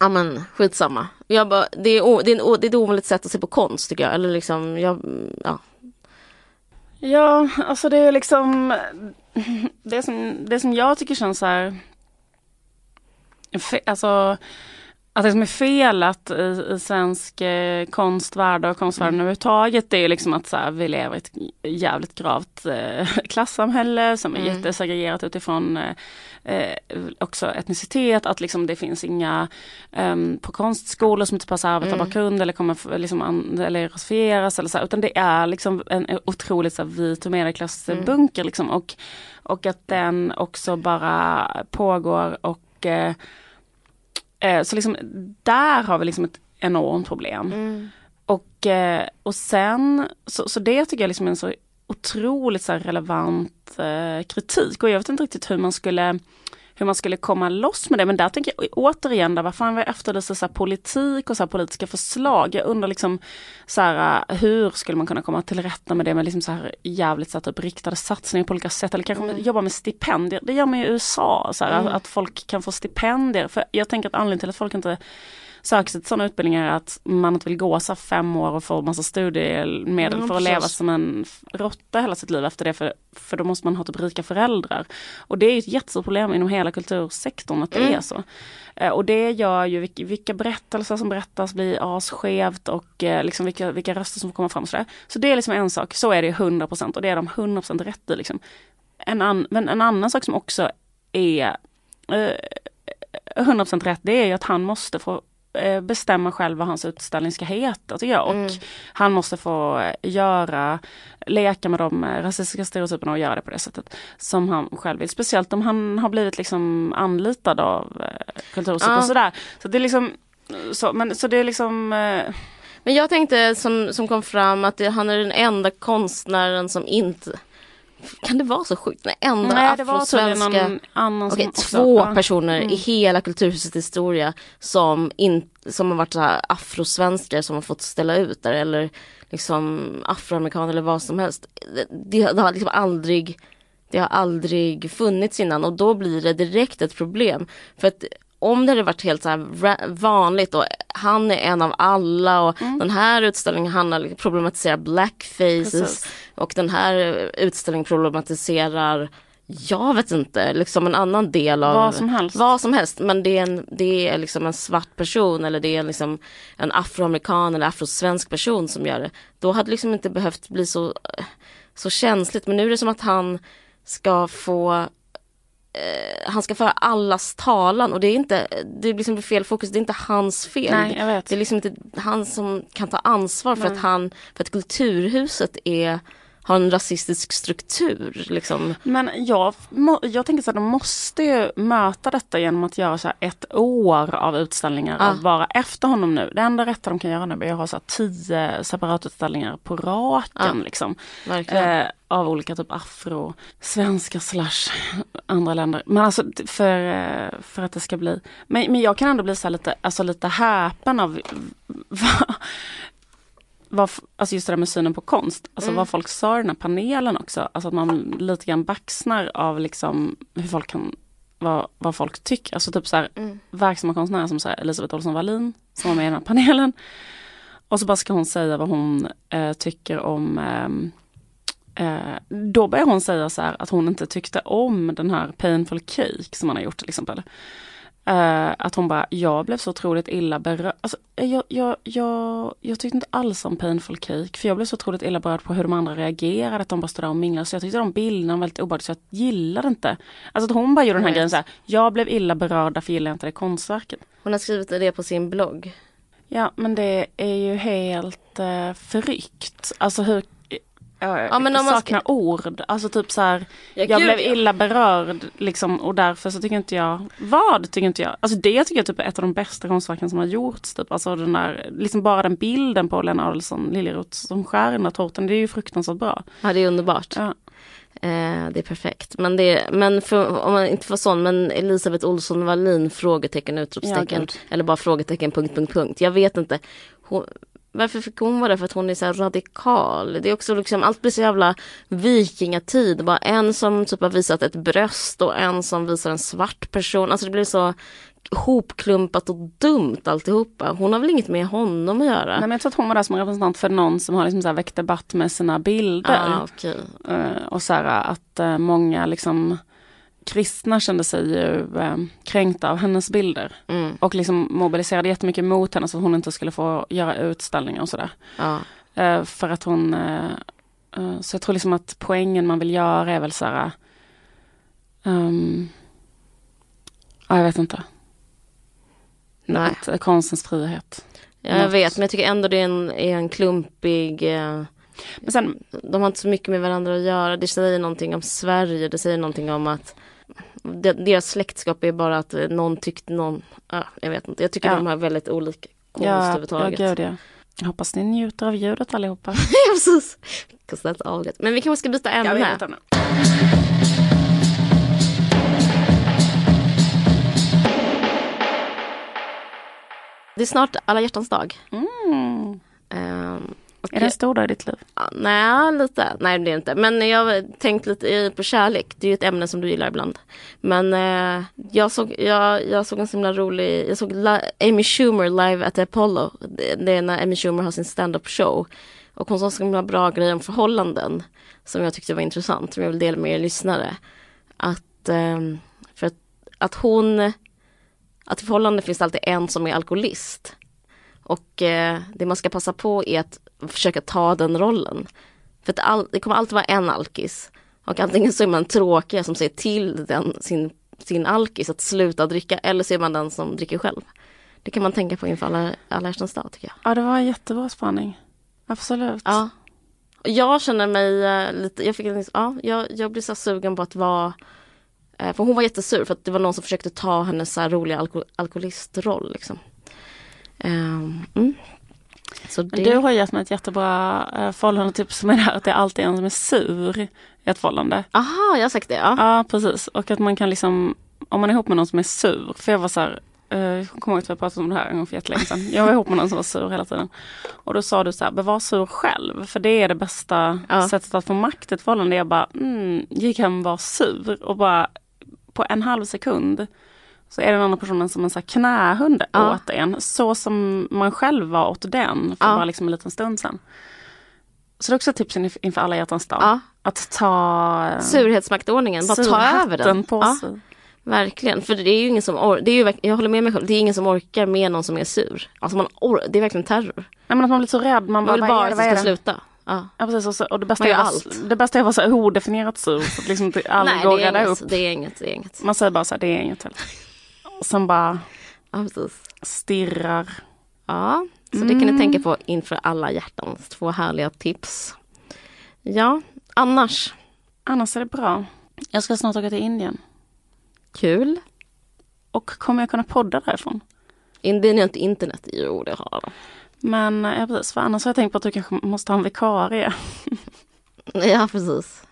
Ja men skitsamma. Jag bara, det, är, det, är en, det är ett ovanligt sätt att se på konst tycker jag. Eller liksom, jag, ja. Ja, alltså det är liksom det som, det som jag tycker känns så här Alltså att det som är felet i, i svensk eh, konstvärld och konstvärlden mm. överhuvudtaget det är liksom att så här, vi lever i ett jävligt gravt eh, klassamhälle som är mm. jättesegregerat utifrån eh, eh, också etnicitet, att liksom det finns inga um, på konstskolor som inte passar arbetarbakgrund mm. eller kommer liksom an, eller rasifieras eller så, utan det är liksom en otroligt så här, vit och medelklassbunker mm. liksom och, och att den också bara pågår och eh, Eh, så liksom där har vi liksom ett enormt problem. Mm. Och, eh, och sen, så, så det tycker jag liksom är en så otroligt så relevant eh, kritik och jag vet inte riktigt hur man skulle hur man skulle komma loss med det. Men där tänker jag återigen, där, varför vi efterlyser så politik och så politiska förslag. Jag undrar liksom så här, hur skulle man kunna komma till rätta med det med liksom så här jävligt så här, typ riktade satsningar på olika sätt. Eller kanske mm. jobba med stipendier. Det gör man i USA, så här, mm. att folk kan få stipendier. För jag tänker att anledningen till att folk inte söker sig till sådana utbildningar att man inte vill gå så fem år och få massa studiemedel mm, för att leva som en råtta hela sitt liv efter det för, för då måste man ha typ rika föräldrar. Och det är ett jättestort problem inom hela kultursektorn att det mm. är så. Eh, och det gör ju vilka, berättelser som berättas blir asskevt och eh, liksom vilka, vilka röster som kommer fram. Och så, där. så det är liksom en sak, så är det 100% och det är de 100% rätt i. Liksom. En, an, men en annan sak som också är eh, 100% rätt, det är ju att han måste få Eh, bestämma själv vad hans utställning ska heta tycker jag. Och mm. han måste få eh, göra, leka med de eh, rasistiska stereotyperna och göra det på det sättet som han själv vill. Speciellt om han har blivit liksom anlitad av Kulturhuset ja. och sådär. Så det är liksom, så, men, så det är liksom men jag tänkte som, som kom fram att det, han är den enda konstnären som inte kan det vara så sjukt? Den enda Nej, afrosvenska... Okej, två också. personer mm. i hela kulturhusets historia som, in, som har varit så här afrosvenskar som har fått ställa ut där eller liksom afroamerikaner eller vad som helst. Det, det har liksom aldrig det har aldrig funnits innan och då blir det direkt ett problem. För att om det hade varit helt så vanligt och han är en av alla och mm. den här utställningen handlar problematiserar blackfaces Precis. och den här utställningen problematiserar jag vet inte, liksom en annan del av vad som helst. Vad som helst men det är, en, det är liksom en svart person eller det är liksom en afroamerikan eller afrosvensk person som gör det. Då hade det liksom inte behövt bli så, så känsligt men nu är det som att han ska få eh, han ska föra allas talan och det är inte, det blir liksom fel fokus, det är inte hans fel. Nej, jag vet. Det är liksom inte han som kan ta ansvar för att han, för att kulturhuset är har en rasistisk struktur. Liksom. Men jag, jag tänker så att de måste ju möta detta genom att göra så ett år av utställningar Ja. och vara efter honom nu. Det enda rätta de kan göra nu är att ha så här tio separatutställningar på raken. Ja. Liksom. Eh, av olika typ afro, svenska slash andra länder. Men alltså för, eh, för att det ska bli. Men, men jag kan ändå bli så lite, alltså lite häpen av vad, alltså just det där med synen på konst. Alltså Mm. vad folk sa i den här panelen också. Alltså att man lite grann baxnar av liksom hur folk kan vad, vad folk tycker. Alltså typ så här Mm. verksamma konstnärer som så här Elisabeth Olsson Wallin som var med i den här panelen. Och så bara ska hon säga vad hon eh, tycker om ehm, eh, Då börjar hon säga så här att hon inte tyckte om den här Painful Cake som han har gjort till exempel. Eh, att hon bara, jag blev så otroligt illa berörd. Alltså, jag, jag, jag, jag tyckte inte alls om Painful Cake för jag blev så otroligt illa berörd på hur de andra reagerade, att de bara stod där och minglade. Så jag tyckte de bilderna var väldigt obehagliga så jag gillade inte. Alltså att hon bara gjorde den här Jag grejen så här, jag blev illa berörd därför gillar jag inte det konstverket. Hon har skrivit det på sin blogg. Ja men det är ju helt eh, förryckt. Alltså hur jag Ja, men om man saknar ord. Alltså typ så här, Ja, jag gud, blev ja. illa berörd liksom och därför så tycker inte jag, vad tycker inte jag? Alltså det tycker jag typ är ett av de bästa konstverken som har gjorts. Typ. Alltså den där, liksom bara den bilden på Lena Adelsohn Liljeroth som skär den där tårtan, det är ju fruktansvärt bra. Ja det är underbart. Ja. Eh, det är perfekt. Men, det, men för, om man inte får sån, men Elisabeth Olsson Wallin frågetecken utropstecken. Ja, eller bara frågetecken punkt punkt punkt. Jag vet inte. Hon, varför fick hon vara det? För att hon är så radikal. Det är också liksom, allt blir så jävla vikingatid. Bara en som typ har visat ett bröst och en som visar en svart person. Alltså det blir så hopklumpat och dumt alltihopa. Hon har väl inget med honom att göra? Nej, men jag tror att hon var där som representant för någon som har liksom så väckt debatt med sina bilder. ah, okej. Eh, och så här att eh, många liksom kristna kände sig ju eh, kränkta av hennes bilder. Mm, Och liksom mobiliserade jättemycket mot henne så att hon inte skulle få göra utställningar och sådär. ja. Eh, för att hon, eh, eh, så jag tror liksom att poängen man vill göra är väl så här, ehm, ja jag vet inte. Nej. Att, eh, konstens frihet. Ja, jag vet, men jag tycker ändå det är en, är en klumpig... Eh, Men sen, de har inte så mycket med varandra att göra. Det säger någonting om Sverige, det säger någonting om att deras släktskap är bara att eh, någon tyckte någon... Ja, jag vet inte, jag tycker Ja. de har väldigt olika konst ja, ja överhuvudtaget. gud ja. Jag hoppas ni njuter av ljudet allihopa. Ja, precis. Men vi kanske ska byta ämne. Inte. Det är snart alla hjärtans dag. Mm. Och Är det en stor dag i ditt liv? Ja, Nej, lite. Nej, det är inte. Men jag har tänkt lite på kärlek. Det är ju ett ämne som du gillar ibland. Men eh, jag, såg, jag, jag såg en så himla rolig, jag såg Amy Schumer live at Apollo. Det, det är när Amy Schumer har sin stand-up show. Och hon sa så himla bra grejer om förhållanden. Som jag tyckte var intressant, som jag vill dela med er lyssnare. Att, ehm, för att, att hon, att i förhållande finns det alltid en som är alkoholist. Och eh, det man ska passa på är att försöka ta den rollen. För att all, det kommer alltid vara en alkis. Och antingen så är man tråkiga som säger till den, sin, sin alkis att sluta dricka eller så är man den som dricker själv. Det kan man tänka på inför alla, alla hjärtans dag tycker jag. Ja, det var en jättebra spaning. Absolut. Ja. Jag känner mig eh, lite, jag, fick, ja, jag, jag blir så sugen på att vara eh, för hon var jättesur för att det var någon som försökte ta hennes så här roliga alko, alkoholistroll liksom. Ehm, mm. Det, Du har gett mig ett jättebra uh, förhållandetips som är det här att det alltid är en som är sur i ett förhållande. aha jag har sagt det ja. Ja, precis. Och att man kan liksom, om man är ihop med någon som är sur, för jag var så här, eh, jag kommer ihåg att vi pratade om det här en gång för jättelänge sedan. Jag var ihop med någon som var sur hela tiden. Och då sa du så här, var sur själv, för det är det bästa Ja. sättet att få makt i ett förhållande. Jag bara, mm, gick hem och var sur och bara på en halv sekund så är den andra personen som en så här knähund Ja. åt en. Så som man själv var åt den för Ja. bara liksom en liten stund sedan. Så det är också ett tips inför- alla hjärtans dag. Ja. Att ta eh, Surhetsmaktordningen, bara ta över den. på Ja, sig. verkligen, för det är ju ingen som or- det är ju, jag håller med mig själv, det är ingen som orkar med någon som är sur. Alltså man or- det är verkligen terror. Nej men att man blir så rädd. Man, Man bara, vill bara att det, ska sluta. Ja. Ja, precis. Och, så, och det, bästa är allt. det bästa är att vara så odefinierat sur. Så att liksom aldrig Nej, går det är, inget, det är inget. Det är inget. Man säger bara så här, det är inget heller. Sen bara Ja, precis. stirrar. Ja, så det kan ni tänka på inför alla hjärtans två härliga tips. Ja, annars. Annars är det bra. Jag ska snart åka till Indien. Kul. Och kommer jag kunna podda därifrån? Indien har inte internet. Jo, det har de. Men ja, precis, för annars har jag tänkt på att du kanske måste ha en vikarie. Ja, precis.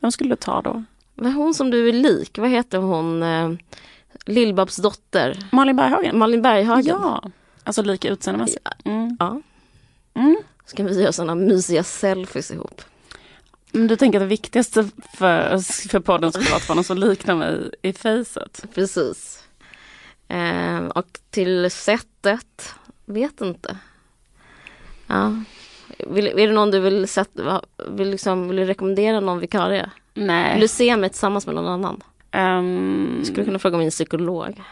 Vem skulle du ta då? Men hon som du är lik, vad heter hon? Lill-Babs dotter. Malin Berghagen? Malin Berghagen. Ja, alltså lika utseendemässigt. Mm. ja. Mm. Ska vi göra sådana mysiga selfies ihop? Men du tänker att det viktigaste för, för podden skulle vara att få någon som liknar mig i facet? Precis. Eh, och till sättet, vet inte. Ja. Vill, är det någon du vill sätta, vill, liksom, vill du rekommendera någon vikarie? Vill Nej. du se mig tillsammans med någon annan? Um, Skulle kunna fråga min psykolog.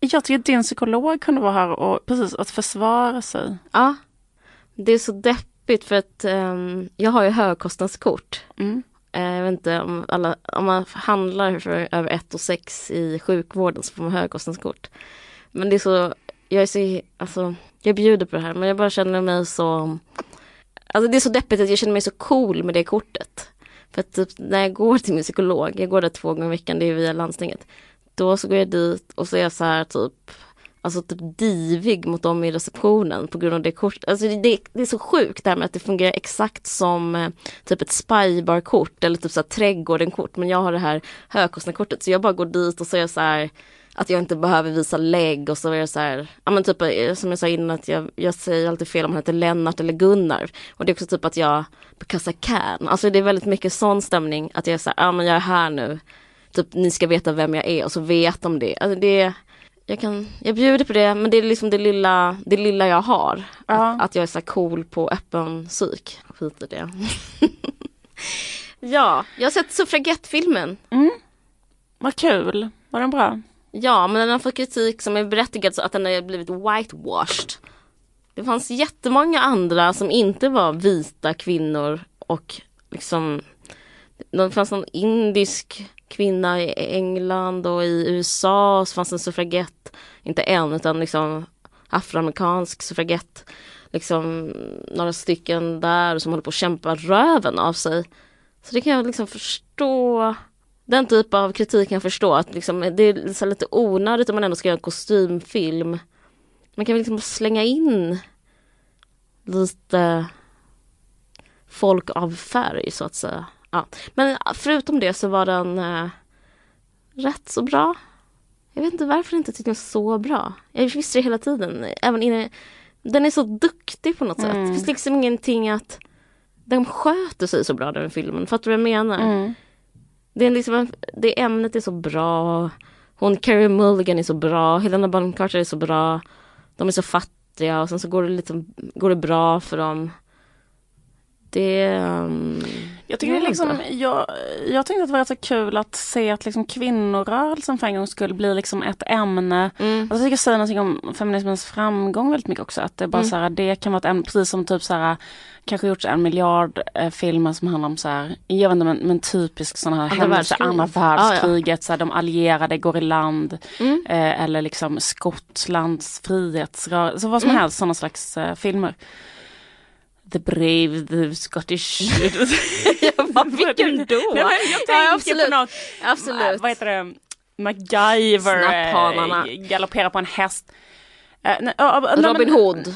jag tycker att din psykolog kunde vara här och precis att försvara sig. Ja. Det är så deppigt för att ehm, jag har ju högkostnadskort. Mm. Eh, jag vet inte om alla, om man handlar för över 1 och 6 i sjukvården så får man högkostnadskort. Men det är så, jag är så, alltså, jag bjuder på det här men jag bara känner mig så, alltså det är så deppigt att jag känner mig så cool med det kortet. För att typ när jag går till min psykolog, jag går där två gånger i veckan, det är via landstinget. Då så går jag dit och så är jag så här typ Alltså typ divig mot dem i receptionen på grund av det kortet. Alltså det, det, det är så sjukt det här med att det fungerar exakt som eh, typ ett spybar-kort eller typ så här trädgården-kort. Men jag har det här högkostnadskortet så jag bara går dit och så är så här att jag inte behöver visa lägg och så är det så här, ja men typ eh, som jag sa innan att jag, jag säger alltid fel om han heter Lennart eller Gunnar. Och det är också typ att jag, because I can. Alltså det är väldigt mycket sån stämning att jag är så här, ja men jag är här nu. Typ ni ska veta vem jag är och så vet de det. Alltså det jag kan, jag bjuder på det men det är liksom det lilla, det lilla jag har. Ja. Att, att jag är så cool på öppen psyk. Skit i det. ja, jag har sett suffragettfilmen. Vad kul. Var den bra? Ja, men den har fått kritik som är berättigad så att den har blivit whitewashed. Det fanns jättemånga andra som inte var vita kvinnor och liksom det fanns någon indisk kvinna i England och i USA så fanns en suffragett, inte en utan liksom afroamerikansk suffragett. Liksom några stycken där som håller på att kämpa röven av sig. Så det kan jag liksom förstå. Den typ av kritik kan jag förstå att liksom, det är så lite onödigt om man ändå ska göra en kostymfilm. Man kan väl liksom slänga in lite folk av färg så att säga. Ja. Men förutom det så var den eh, rätt så bra. Jag vet inte varför jag inte tyckte den var så bra. Jag visste det hela tiden. Även inne, den är så duktig på något sätt. Det finns liksom ingenting att den sköter sig så bra den filmen. Fattar du vad jag menar? Mm. Det, är liksom, en- det ämnet är så bra. Hon Carrie Mulligan är så bra. Helena Bonham Carter är så bra. De är så fattiga och sen så går det, liksom, går det bra för dem. Det... Um, Jag tycker det liksom, jag, jag tyckte att det var rätt så kul att se att liksom kvinnorörelsen för en gång skulle bli liksom ett ämne. Mm. Alltså jag tycker säga någonting om feminismens framgång väldigt mycket också. Att det bara Mm. så här, det kan vara ett ämne, precis som typ så här, kanske gjorts en miljard eh, filmer som handlar om så här, jag vet inte men, men typisk sådana här Andra händelser, världskrig. andra Ja, ja. världskriget, så här, de allierade går i land. Mm. Eh, eller liksom Skottlands frihetsrörelse, så vad som Mm. helst sådana slags eh, filmer. The Brave, The Scottish... Vilken då? Nej, jag Ja, tänker absolut. på något, Absolut. vad heter det, MacGyver, eh, galopperar på en häst. Ja, ja, nej, Robin Hood.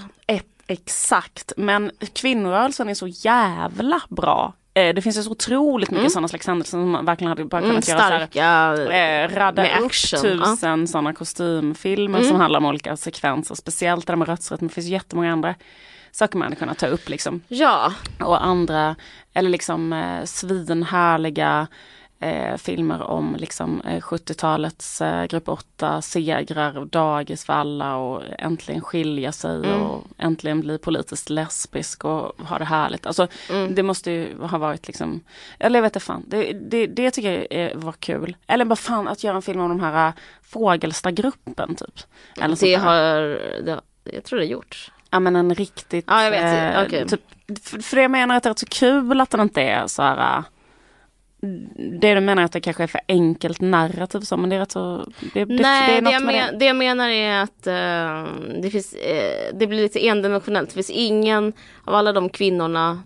Exakt, men kvinnorörelsen är så jävla bra. Eh, det finns ju så otroligt mycket Mm. sådana slags händelser som man verkligen hade bara Mm, kunnat göra så här, starka. eh, radda upp action, tusen sådana kostymfilmer Mm. som handlar om olika sekvenser. Speciellt det där med rösträtt, men det finns jättemånga andra saker man hade kunnat ta upp liksom. Ja, Och andra, eller liksom eh, svinhärliga eh, filmer om liksom eh, 70-talets eh, grupp 8 segrar och alla och äntligen skilja sig Mm. och äntligen bli politiskt lesbisk och ha det härligt. Alltså Mm. det måste ju ha varit liksom, eller jag vet inte fan, det, det, det tycker jag eh, var kul. Eller bara fan att göra en film om de här äh, Fågelstagruppen typ. Eller det har, det, jag tror det är gjort. Ja men en riktigt... Ja, jag vet. eh, Okej. typ, för, för jag menar att det är rätt så kul att den inte är så här... eh, Det du menar att det kanske är för enkelt narrativ så, men det är rätt så... Det, det, Nej, det, något jag men, det jag menar är att eh, det, finns, eh, det blir lite endimensionellt. Det finns ingen av alla de kvinnorna,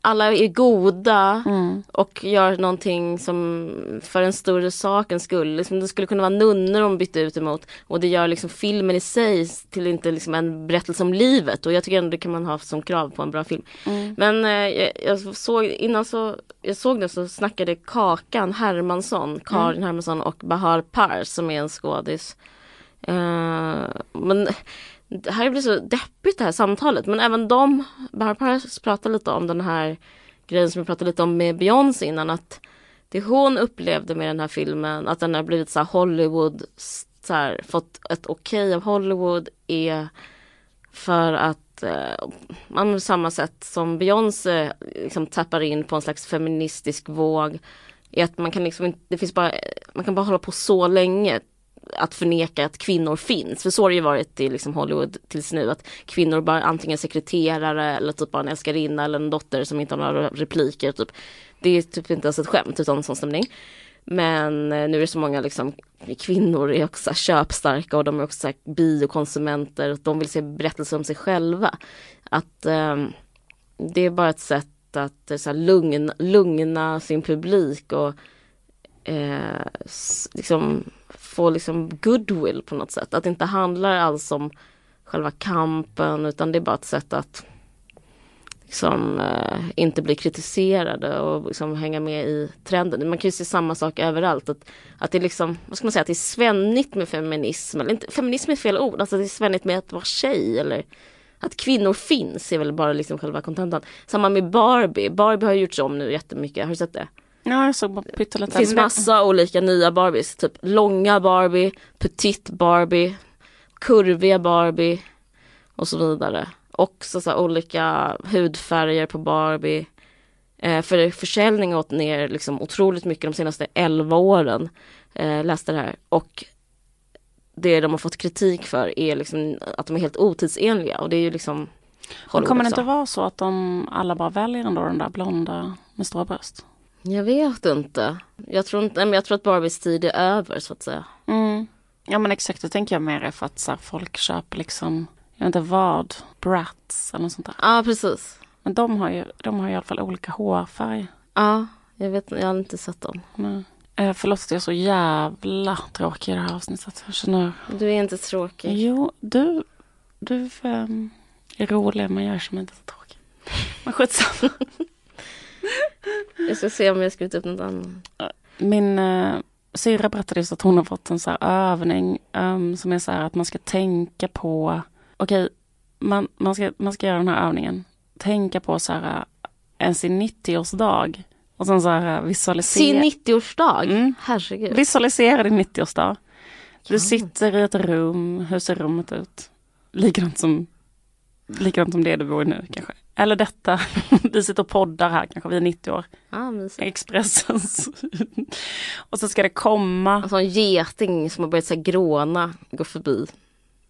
alla är goda Mm. och gör någonting som för en större sakens skull. Liksom, det skulle kunna vara nunnor de bytte ut emot och det gör liksom filmen i sig till inte liksom en berättelse om livet och jag tycker ändå det kan man ha som krav på en bra film. Mm. Men eh, jag, jag såg innan så jag såg det så snackade Kakan Hermansson, Karin Hermansson och Bahar Pars som är en skådis. Eh, men det här blir så deppigt det här samtalet. Men även de, Barbara Paris pratar lite om den här grejen som vi pratade lite om med Beyoncé innan. Att det hon upplevde med den här filmen, att den har blivit så här Hollywood, så här, fått ett okej av Hollywood är för att eh, man på samma sätt som Beyoncé liksom tappar in på en slags feministisk våg. Är att man kan liksom inte, det finns bara, man kan bara hålla på så länge att förneka att kvinnor finns. För så har det ju varit i liksom Hollywood tills nu att kvinnor bara antingen är sekreterare eller typ bara en älskarinna eller en dotter som inte har några repliker. Typ. Det är typ inte ens ett skämt utan en sån stämning. Men eh, nu är det så många liksom, kvinnor är också köpstarka och de är också biokonsumenter. och De vill se berättelser om sig själva. Att eh, det är bara ett sätt att eh, så här, lugna, lugna sin publik och eh, liksom få liksom goodwill på något sätt. Att det inte handlar alls om själva kampen utan det är bara ett sätt att liksom eh, inte bli kritiserade och liksom hänga med i trenden. Man kan ju se samma sak överallt. Att, att det är liksom, vad ska man säga, att det är svennigt med feminism. Eller inte, feminism är fel ord, alltså det är svennigt med att vara tjej eller att kvinnor finns är väl bara liksom själva kontentan. Samma med Barbie. Barbie har gjorts om nu jättemycket. Har du sett det? Ja, jag såg bara pyttelite. Det finns massa olika nya Barbies. Typ långa Barbie, petit Barbie, kurviga Barbie och så vidare. Också så olika hudfärger på Barbie. Eh, för försäljning har gått ner liksom otroligt mycket de senaste 11 åren. Eh, läste det här. Och det de har fått kritik för är liksom att de är helt otidsenliga och det är ju liksom kommer det inte vara så att de alla bara väljer ändå den där blonda med stora bröst? Jag vet inte. Jag tror, inte, nej, jag tror att Barbies tid är över så att säga. Mm. Ja men exakt, det tänker jag mer är för att så här, folk köper liksom, jag vet inte vad, brats eller något sånt där. Ja precis. Men de har ju, de har ju i alla fall olika hårfärg. Ja, jag vet jag har inte sett dem. Men, eh, förlåt att jag är så jävla tråkig i det här avsnittet. Jag känner, Du är inte tråkig. jo du, du ehm, är rolig men jag är som inte så tråkig. Men skitsamma. Jag ska se om jag skrivit upp något annat. Min eh, syrra berättade just att hon har fått en så här övning ehm, som är så här att man ska tänka på, okej, man, man, ska, man ska göra den här övningen, tänka på så här en sin 90-årsdag och sen så här visualisera. Sin 90-årsdag? Mm. Herregud. Visualisera din 90-årsdag. Du Ja. sitter i ett rum, hur ser rummet ut? Likadant som, likadant som det du bor i nu kanske. Eller detta, vi sitter och poddar här kanske, vi är 90 år. Mysigt. Expressens. och så ska det komma. Alltså en geting som har börjat så här gråna går förbi.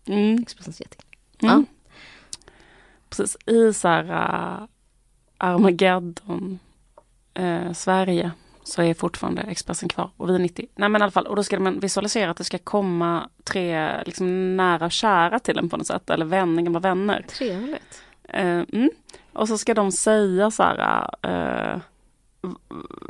Mm, Expressens geting. mm. Precis, i så här uh, Armageddon, eh, Sverige, så är fortfarande Expressen kvar och vi är 90. Nej men i alla fall, och då ska man visualisera att det ska komma tre liksom nära och kära till en på något sätt, eller vänner, gamla vänner. Trevligt. Eh, mm. Och så ska de säga så här, eh,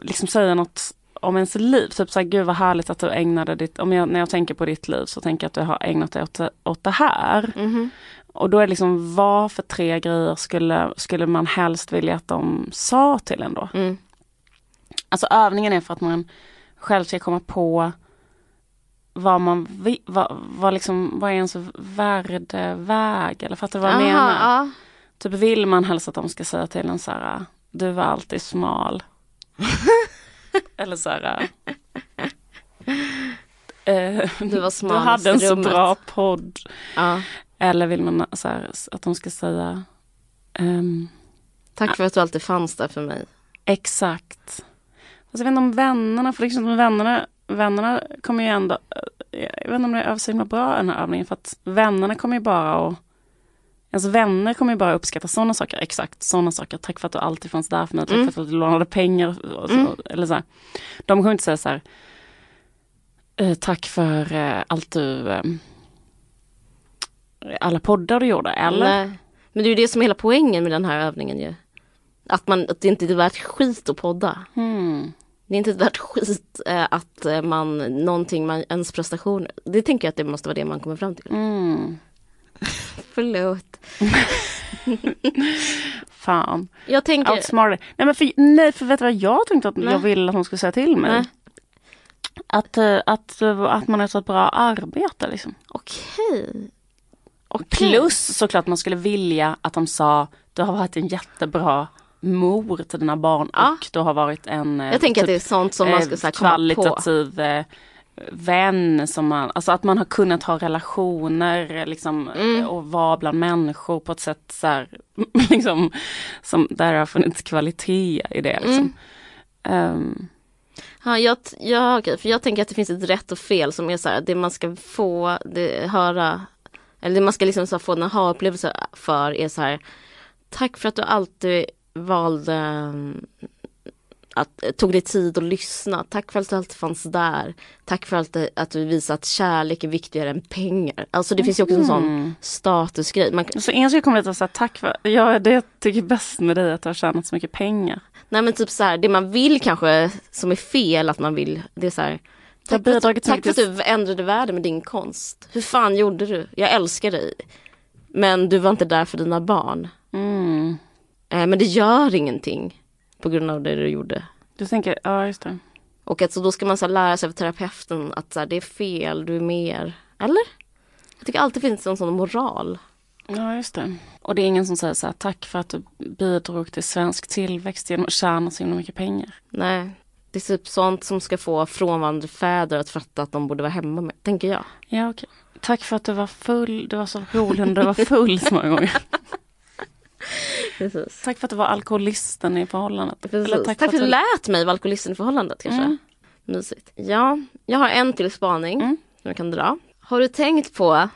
liksom säga något om ens liv. Typ så här, gud vad härligt att du ägnade ditt, om jag, när jag tänker på ditt liv så tänker jag att du har ägnat dig åt, åt det här. Mhm. Och då är liksom, vad för tre grejer skulle, skulle man helst vilja att de sa till en då? Mm. Alltså övningen är för att man själv ska komma på vad man vad, vad, liksom, vad är ens värdeväg? Eller fattar du vad jag Aha, menar? ja. Typ vill man helst att de ska säga till en så här, du var alltid smal. Eller så här, eh, Du var smal du hade en så rummet. bra podd. ja. Eller vill man så här, att de ska säga ehm, Tack för att du alltid fanns där för mig. exakt. Fast jag vet inte om vännerna, för liksom vännerna, vännerna kommer ju ändå, eh, jag vet inte om det är så himla bra den här övningen för att vännerna kommer ju bara att Ens vänner kommer ju bara uppskatta sådana saker, exakt sådana saker. Tack för att du alltid fanns där för mig, tack Mm. för att du lånade pengar. Och så, Mm. eller så här. De kommer inte säga så här, eh, tack för eh, allt du, eh, alla poddar du gjorde, eller? Nej. Men det är ju det som är hela poängen med den här övningen ju. Att, man, att det inte är värt skit att podda. Hmm. Det är inte värt skit att man, någonting, man, ens prestation. Det tänker jag att det måste vara det man kommer fram till. Mm. Förlåt. Fan, Jag tänker, outsmarted. Nej men för, nej, för vet du vad jag tänkte att Nej. jag ville att hon skulle säga till mig? Nej. Att, eh, att, eh, att man har så ett bra arbete liksom. okej. Och plus såklart man skulle vilja att de sa du har varit en jättebra mor till dina barn Ja. och du har varit en eh, Jag tänker att det är typ, sånt som man ska så komma på. kvalitativ vän som man, alltså att man har kunnat ha relationer liksom Mm. och vara bland människor på ett sätt så här, liksom som där det har funnits kvalitet i det liksom. Mm. Ehm, Ja, jag, ja, okej, för jag tänker att det finns ett rätt och fel som är så här, det man ska få det, höra, eller det man ska liksom så få en aha-upplevelse för är så här, tack för att du alltid valde mm, att tog dig tid att lyssna. Tack för att du alltid fanns där. Tack för att, att du visade att kärlek är viktigare än pengar. Alltså det finns ju också en sån mm. statusgrej. Man, Så en sak kommer dit och säga tack för, ja det jag tycker bäst med dig att du har tjänat så mycket pengar. nej men typ så här, det man vill kanske som är fel att man vill, det är så här, Tack för, att, tack för att du ändrade världen med din konst. Hur fan gjorde du? Jag älskar dig. Men du var inte där för dina barn. Mm. Eh, men det gör ingenting på grund av det du gjorde. Du tänker, ja just det. Och att så då ska man så lära sig av terapeuten att så här, det är fel, du är mer. Eller? Jag tycker alltid finns en sån moral. Ja, just det. Och det är ingen som säger så här, tack för att du bidrog till svensk tillväxt genom att tjäna så himla mycket pengar. Nej. Det är typ sånt som ska få frånvarande fäder att fatta att de borde vara hemma med, tänker jag. Ja, okej. Tack för att du var full, du var så rolig när du var full så många gånger. Precis. Tack för att du var alkoholisten i förhållandet. Precis. Eller Tack, för att du lät mig vara alkoholisten i förhållandet kanske. Mm. Mysigt. Ja, jag har en till spaning Mm. som jag kan dra. Har du tänkt på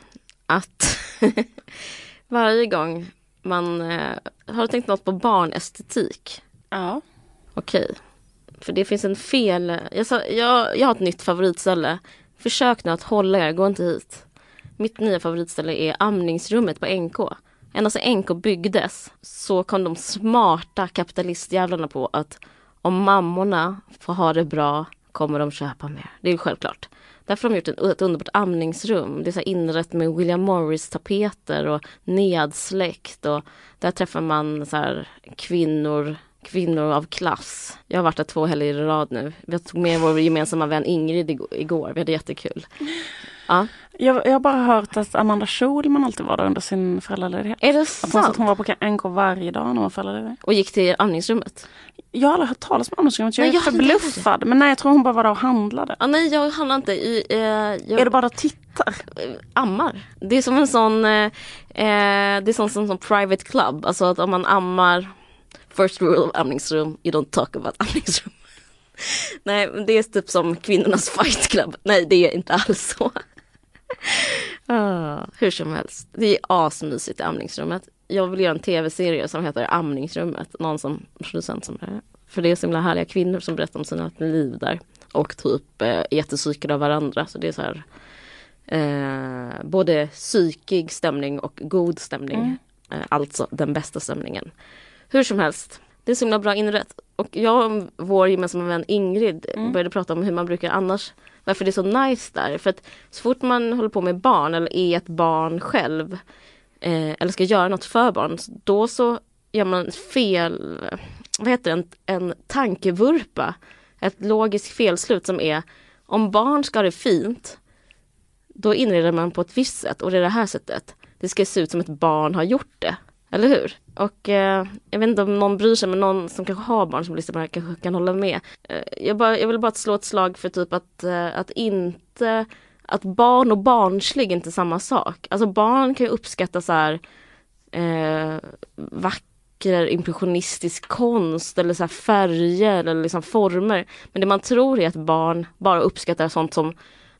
att varje gång man, eh, har du tänkt något på barnestetik? Ja. Okej. För det finns en fel, jag, sa, jag, jag har ett nytt favoritställe. Försök nu att hålla er, gå inte hit. Mitt nya favoritställe är amningsrummet på NK. Ända sedan NK byggdes så kom de smarta kapitalistjävlarna på att om mammorna får ha det bra kommer de köpa mer. Det är ju självklart. Därför har de gjort ett underbart amningsrum. Det är så här inrett med William Morris-tapeter och nedsläckt. Och där träffar man så här kvinnor, kvinnor av klass. Jag har varit där två helger i rad nu. Jag tog med vår gemensamma vän Ingrid igår- igår. Vi hade jättekul. Ja. Jag, jag har bara hört att Amanda Schulman alltid var där under sin föräldraledighet. Är det sant? att hon var på NK varje dag när hon var föräldraledig. Och gick till amningsrummet? Jag har aldrig hört talas om amningsrummet, jag Nej, är jag förbluffad. Men nej, jag tror hon bara var där och handlade. Ah, nej, jag handlar inte. I, eh, jag Är det bara att titta? ammar. Det är som en sån, eh, eh, det är som, som, som private club. Alltså att om man ammar, first rule of amningsrum, you don't talk about amningsrum. Nej, det är typ som kvinnornas fight club. Nej, det är inte alls så. Ah, hur som helst, det är asmysigt i amningsrummet. Jag vill göra en tv-serie som heter Amningsrummet. Någon som producent som är. För det är så himla härliga kvinnor som berättar om sina liv där. Och typ eh, är jättepsykade av varandra. Så det är så här eh, både psykig stämning och god stämning. Mm. Eh, alltså den bästa stämningen. Hur som helst, det är så himla bra inrätt. Och jag och vår gemensamma vän Ingrid Mm. började prata om hur man brukar annars, varför det är så nice där. För att så fort man håller på med barn eller är ett barn själv eh, eller ska göra något för barn, då så gör man fel, vad heter det, en, en tankevurpa. Ett logiskt felslut som är om barn ska ha det fint då inreder man på ett visst sätt och det är det här sättet. Det ska se ut som ett barn har gjort det. Eller hur? Och eh, jag vet inte om någon bryr sig men någon som kanske har barn som lyssnar på det här kanske kan hålla med. Eh, jag, bara, jag vill bara slå ett slag för typ att, eh, att inte att barn och barnslig är inte samma sak. Alltså barn kan ju uppskatta så här eh, vacker impressionistisk konst eller så här färger eller liksom former. Men det man tror är att barn bara uppskattar sånt som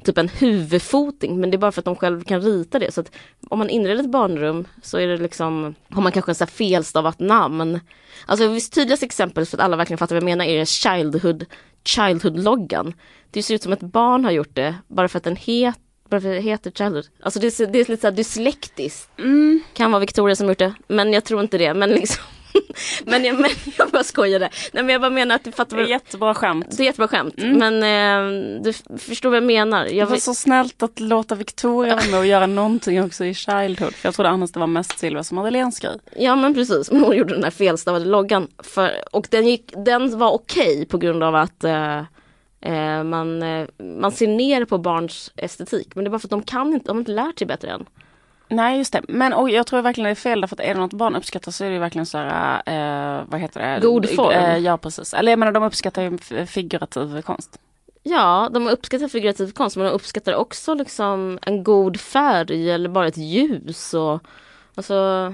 typ en huvudfoting men det är bara för att de själva kan rita det. Så om man inreder ett barnrum så är det liksom, har man kanske en så felstavat namn. Alltså visst tydligaste exempel för att alla verkligen fattar vad jag menar är Childhood, Childhood-loggan. Det ser ut som ett barn har gjort det bara för att den heter bara för att det heter Childhood. Alltså det är, det är lite såhär dyslektiskt. Mm. Kan vara Victoria som gjort det, men jag tror inte det. Men liksom men, jag, men jag bara skojade. Nej men jag bara menar att du fattar. Det är jättebra skämt. Det är jättebra skämt. Mm. Men eh, du förstår vad jag menar. Jag det var så snällt att låta Victoria vara med och göra någonting också i Childhood. För jag trodde annars det var mest Silvia som hade grej. Ja men precis, men hon gjorde den här felstavade loggan. För, och den, gick, den var okej okay på grund av att eh, eh, man, eh, man ser ner på barns estetik. Men det är bara för att de kan inte, de har inte lärt sig bättre än. Nej just det, men och jag tror verkligen det är fel därför att är det något barn uppskattar så är det verkligen så här, eh, vad heter det? God form. Eh, ja precis, eller jag menar de uppskattar ju figurativ konst. Ja, de uppskattar figurativ konst men de uppskattar också liksom en god färg eller bara ett ljus och alltså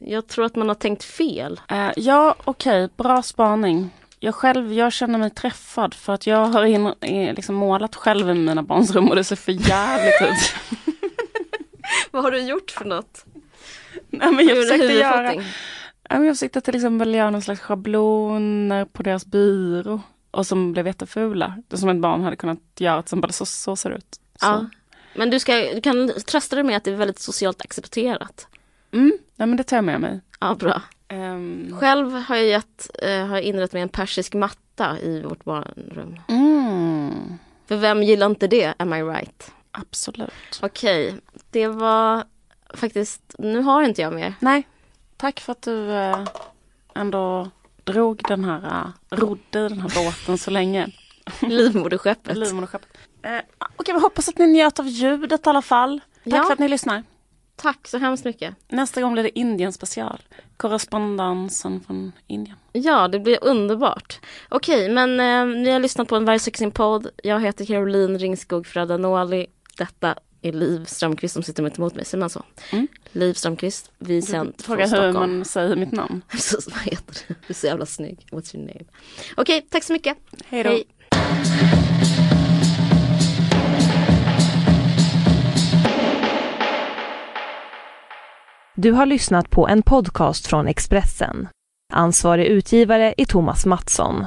jag tror att man har tänkt fel. Uh, ja, okej, okay. bra spaning. Jag själv, jag känner mig träffad för att jag har in, liksom målat själv i mina barns rum och det ser för jävligt ut. Vad har du gjort för något? Nej, men jag försökte göra... Jag försökte till exempel göra någon slags schabloner på deras byrå. Och som blev jättefula. Det som ett barn hade kunnat göra. Som bara så, så ser det ut. Så. Ja. Men du, ska, du kan trösta dig med att det är väldigt socialt accepterat. Mm, nej men det tar jag med mig. Ja, bra. Um... Själv har jag, gett, uh, har inrett mig en persisk matta i vårt barnrum. Mm. För vem gillar inte det, am I right? Absolut. Okej, det var faktiskt, nu har inte jag mer. Nej, tack för att du eh, ändå drog den här, uh, rodde den här båten så länge. Livmoderskeppet. Livmoderskeppet. Eh, Okej, vi hoppas att ni njöt av ljudet i alla fall. Tack ja. för att ni lyssnar. Tack så hemskt mycket. Nästa gång blir det Indien special. Korrespondensen från Indien. Ja, det blir underbart. Okej, men eh, ni har lyssnat på en Vargsexing-podd. Jag heter Caroline Ringskog Fradanoli. Detta är Liv Strömqvist som sitter mitt emot mig, säger man så? Mm. Liv Strömqvist, vi sänt från Stockholm. Fråga hur man säger mitt namn. Precis, vad heter du? Du är så jävla snygg. What's your name? Okej, okay, tack så mycket. Hej då. Du har lyssnat på en podcast från Expressen. Ansvarig utgivare är Thomas Mattsson.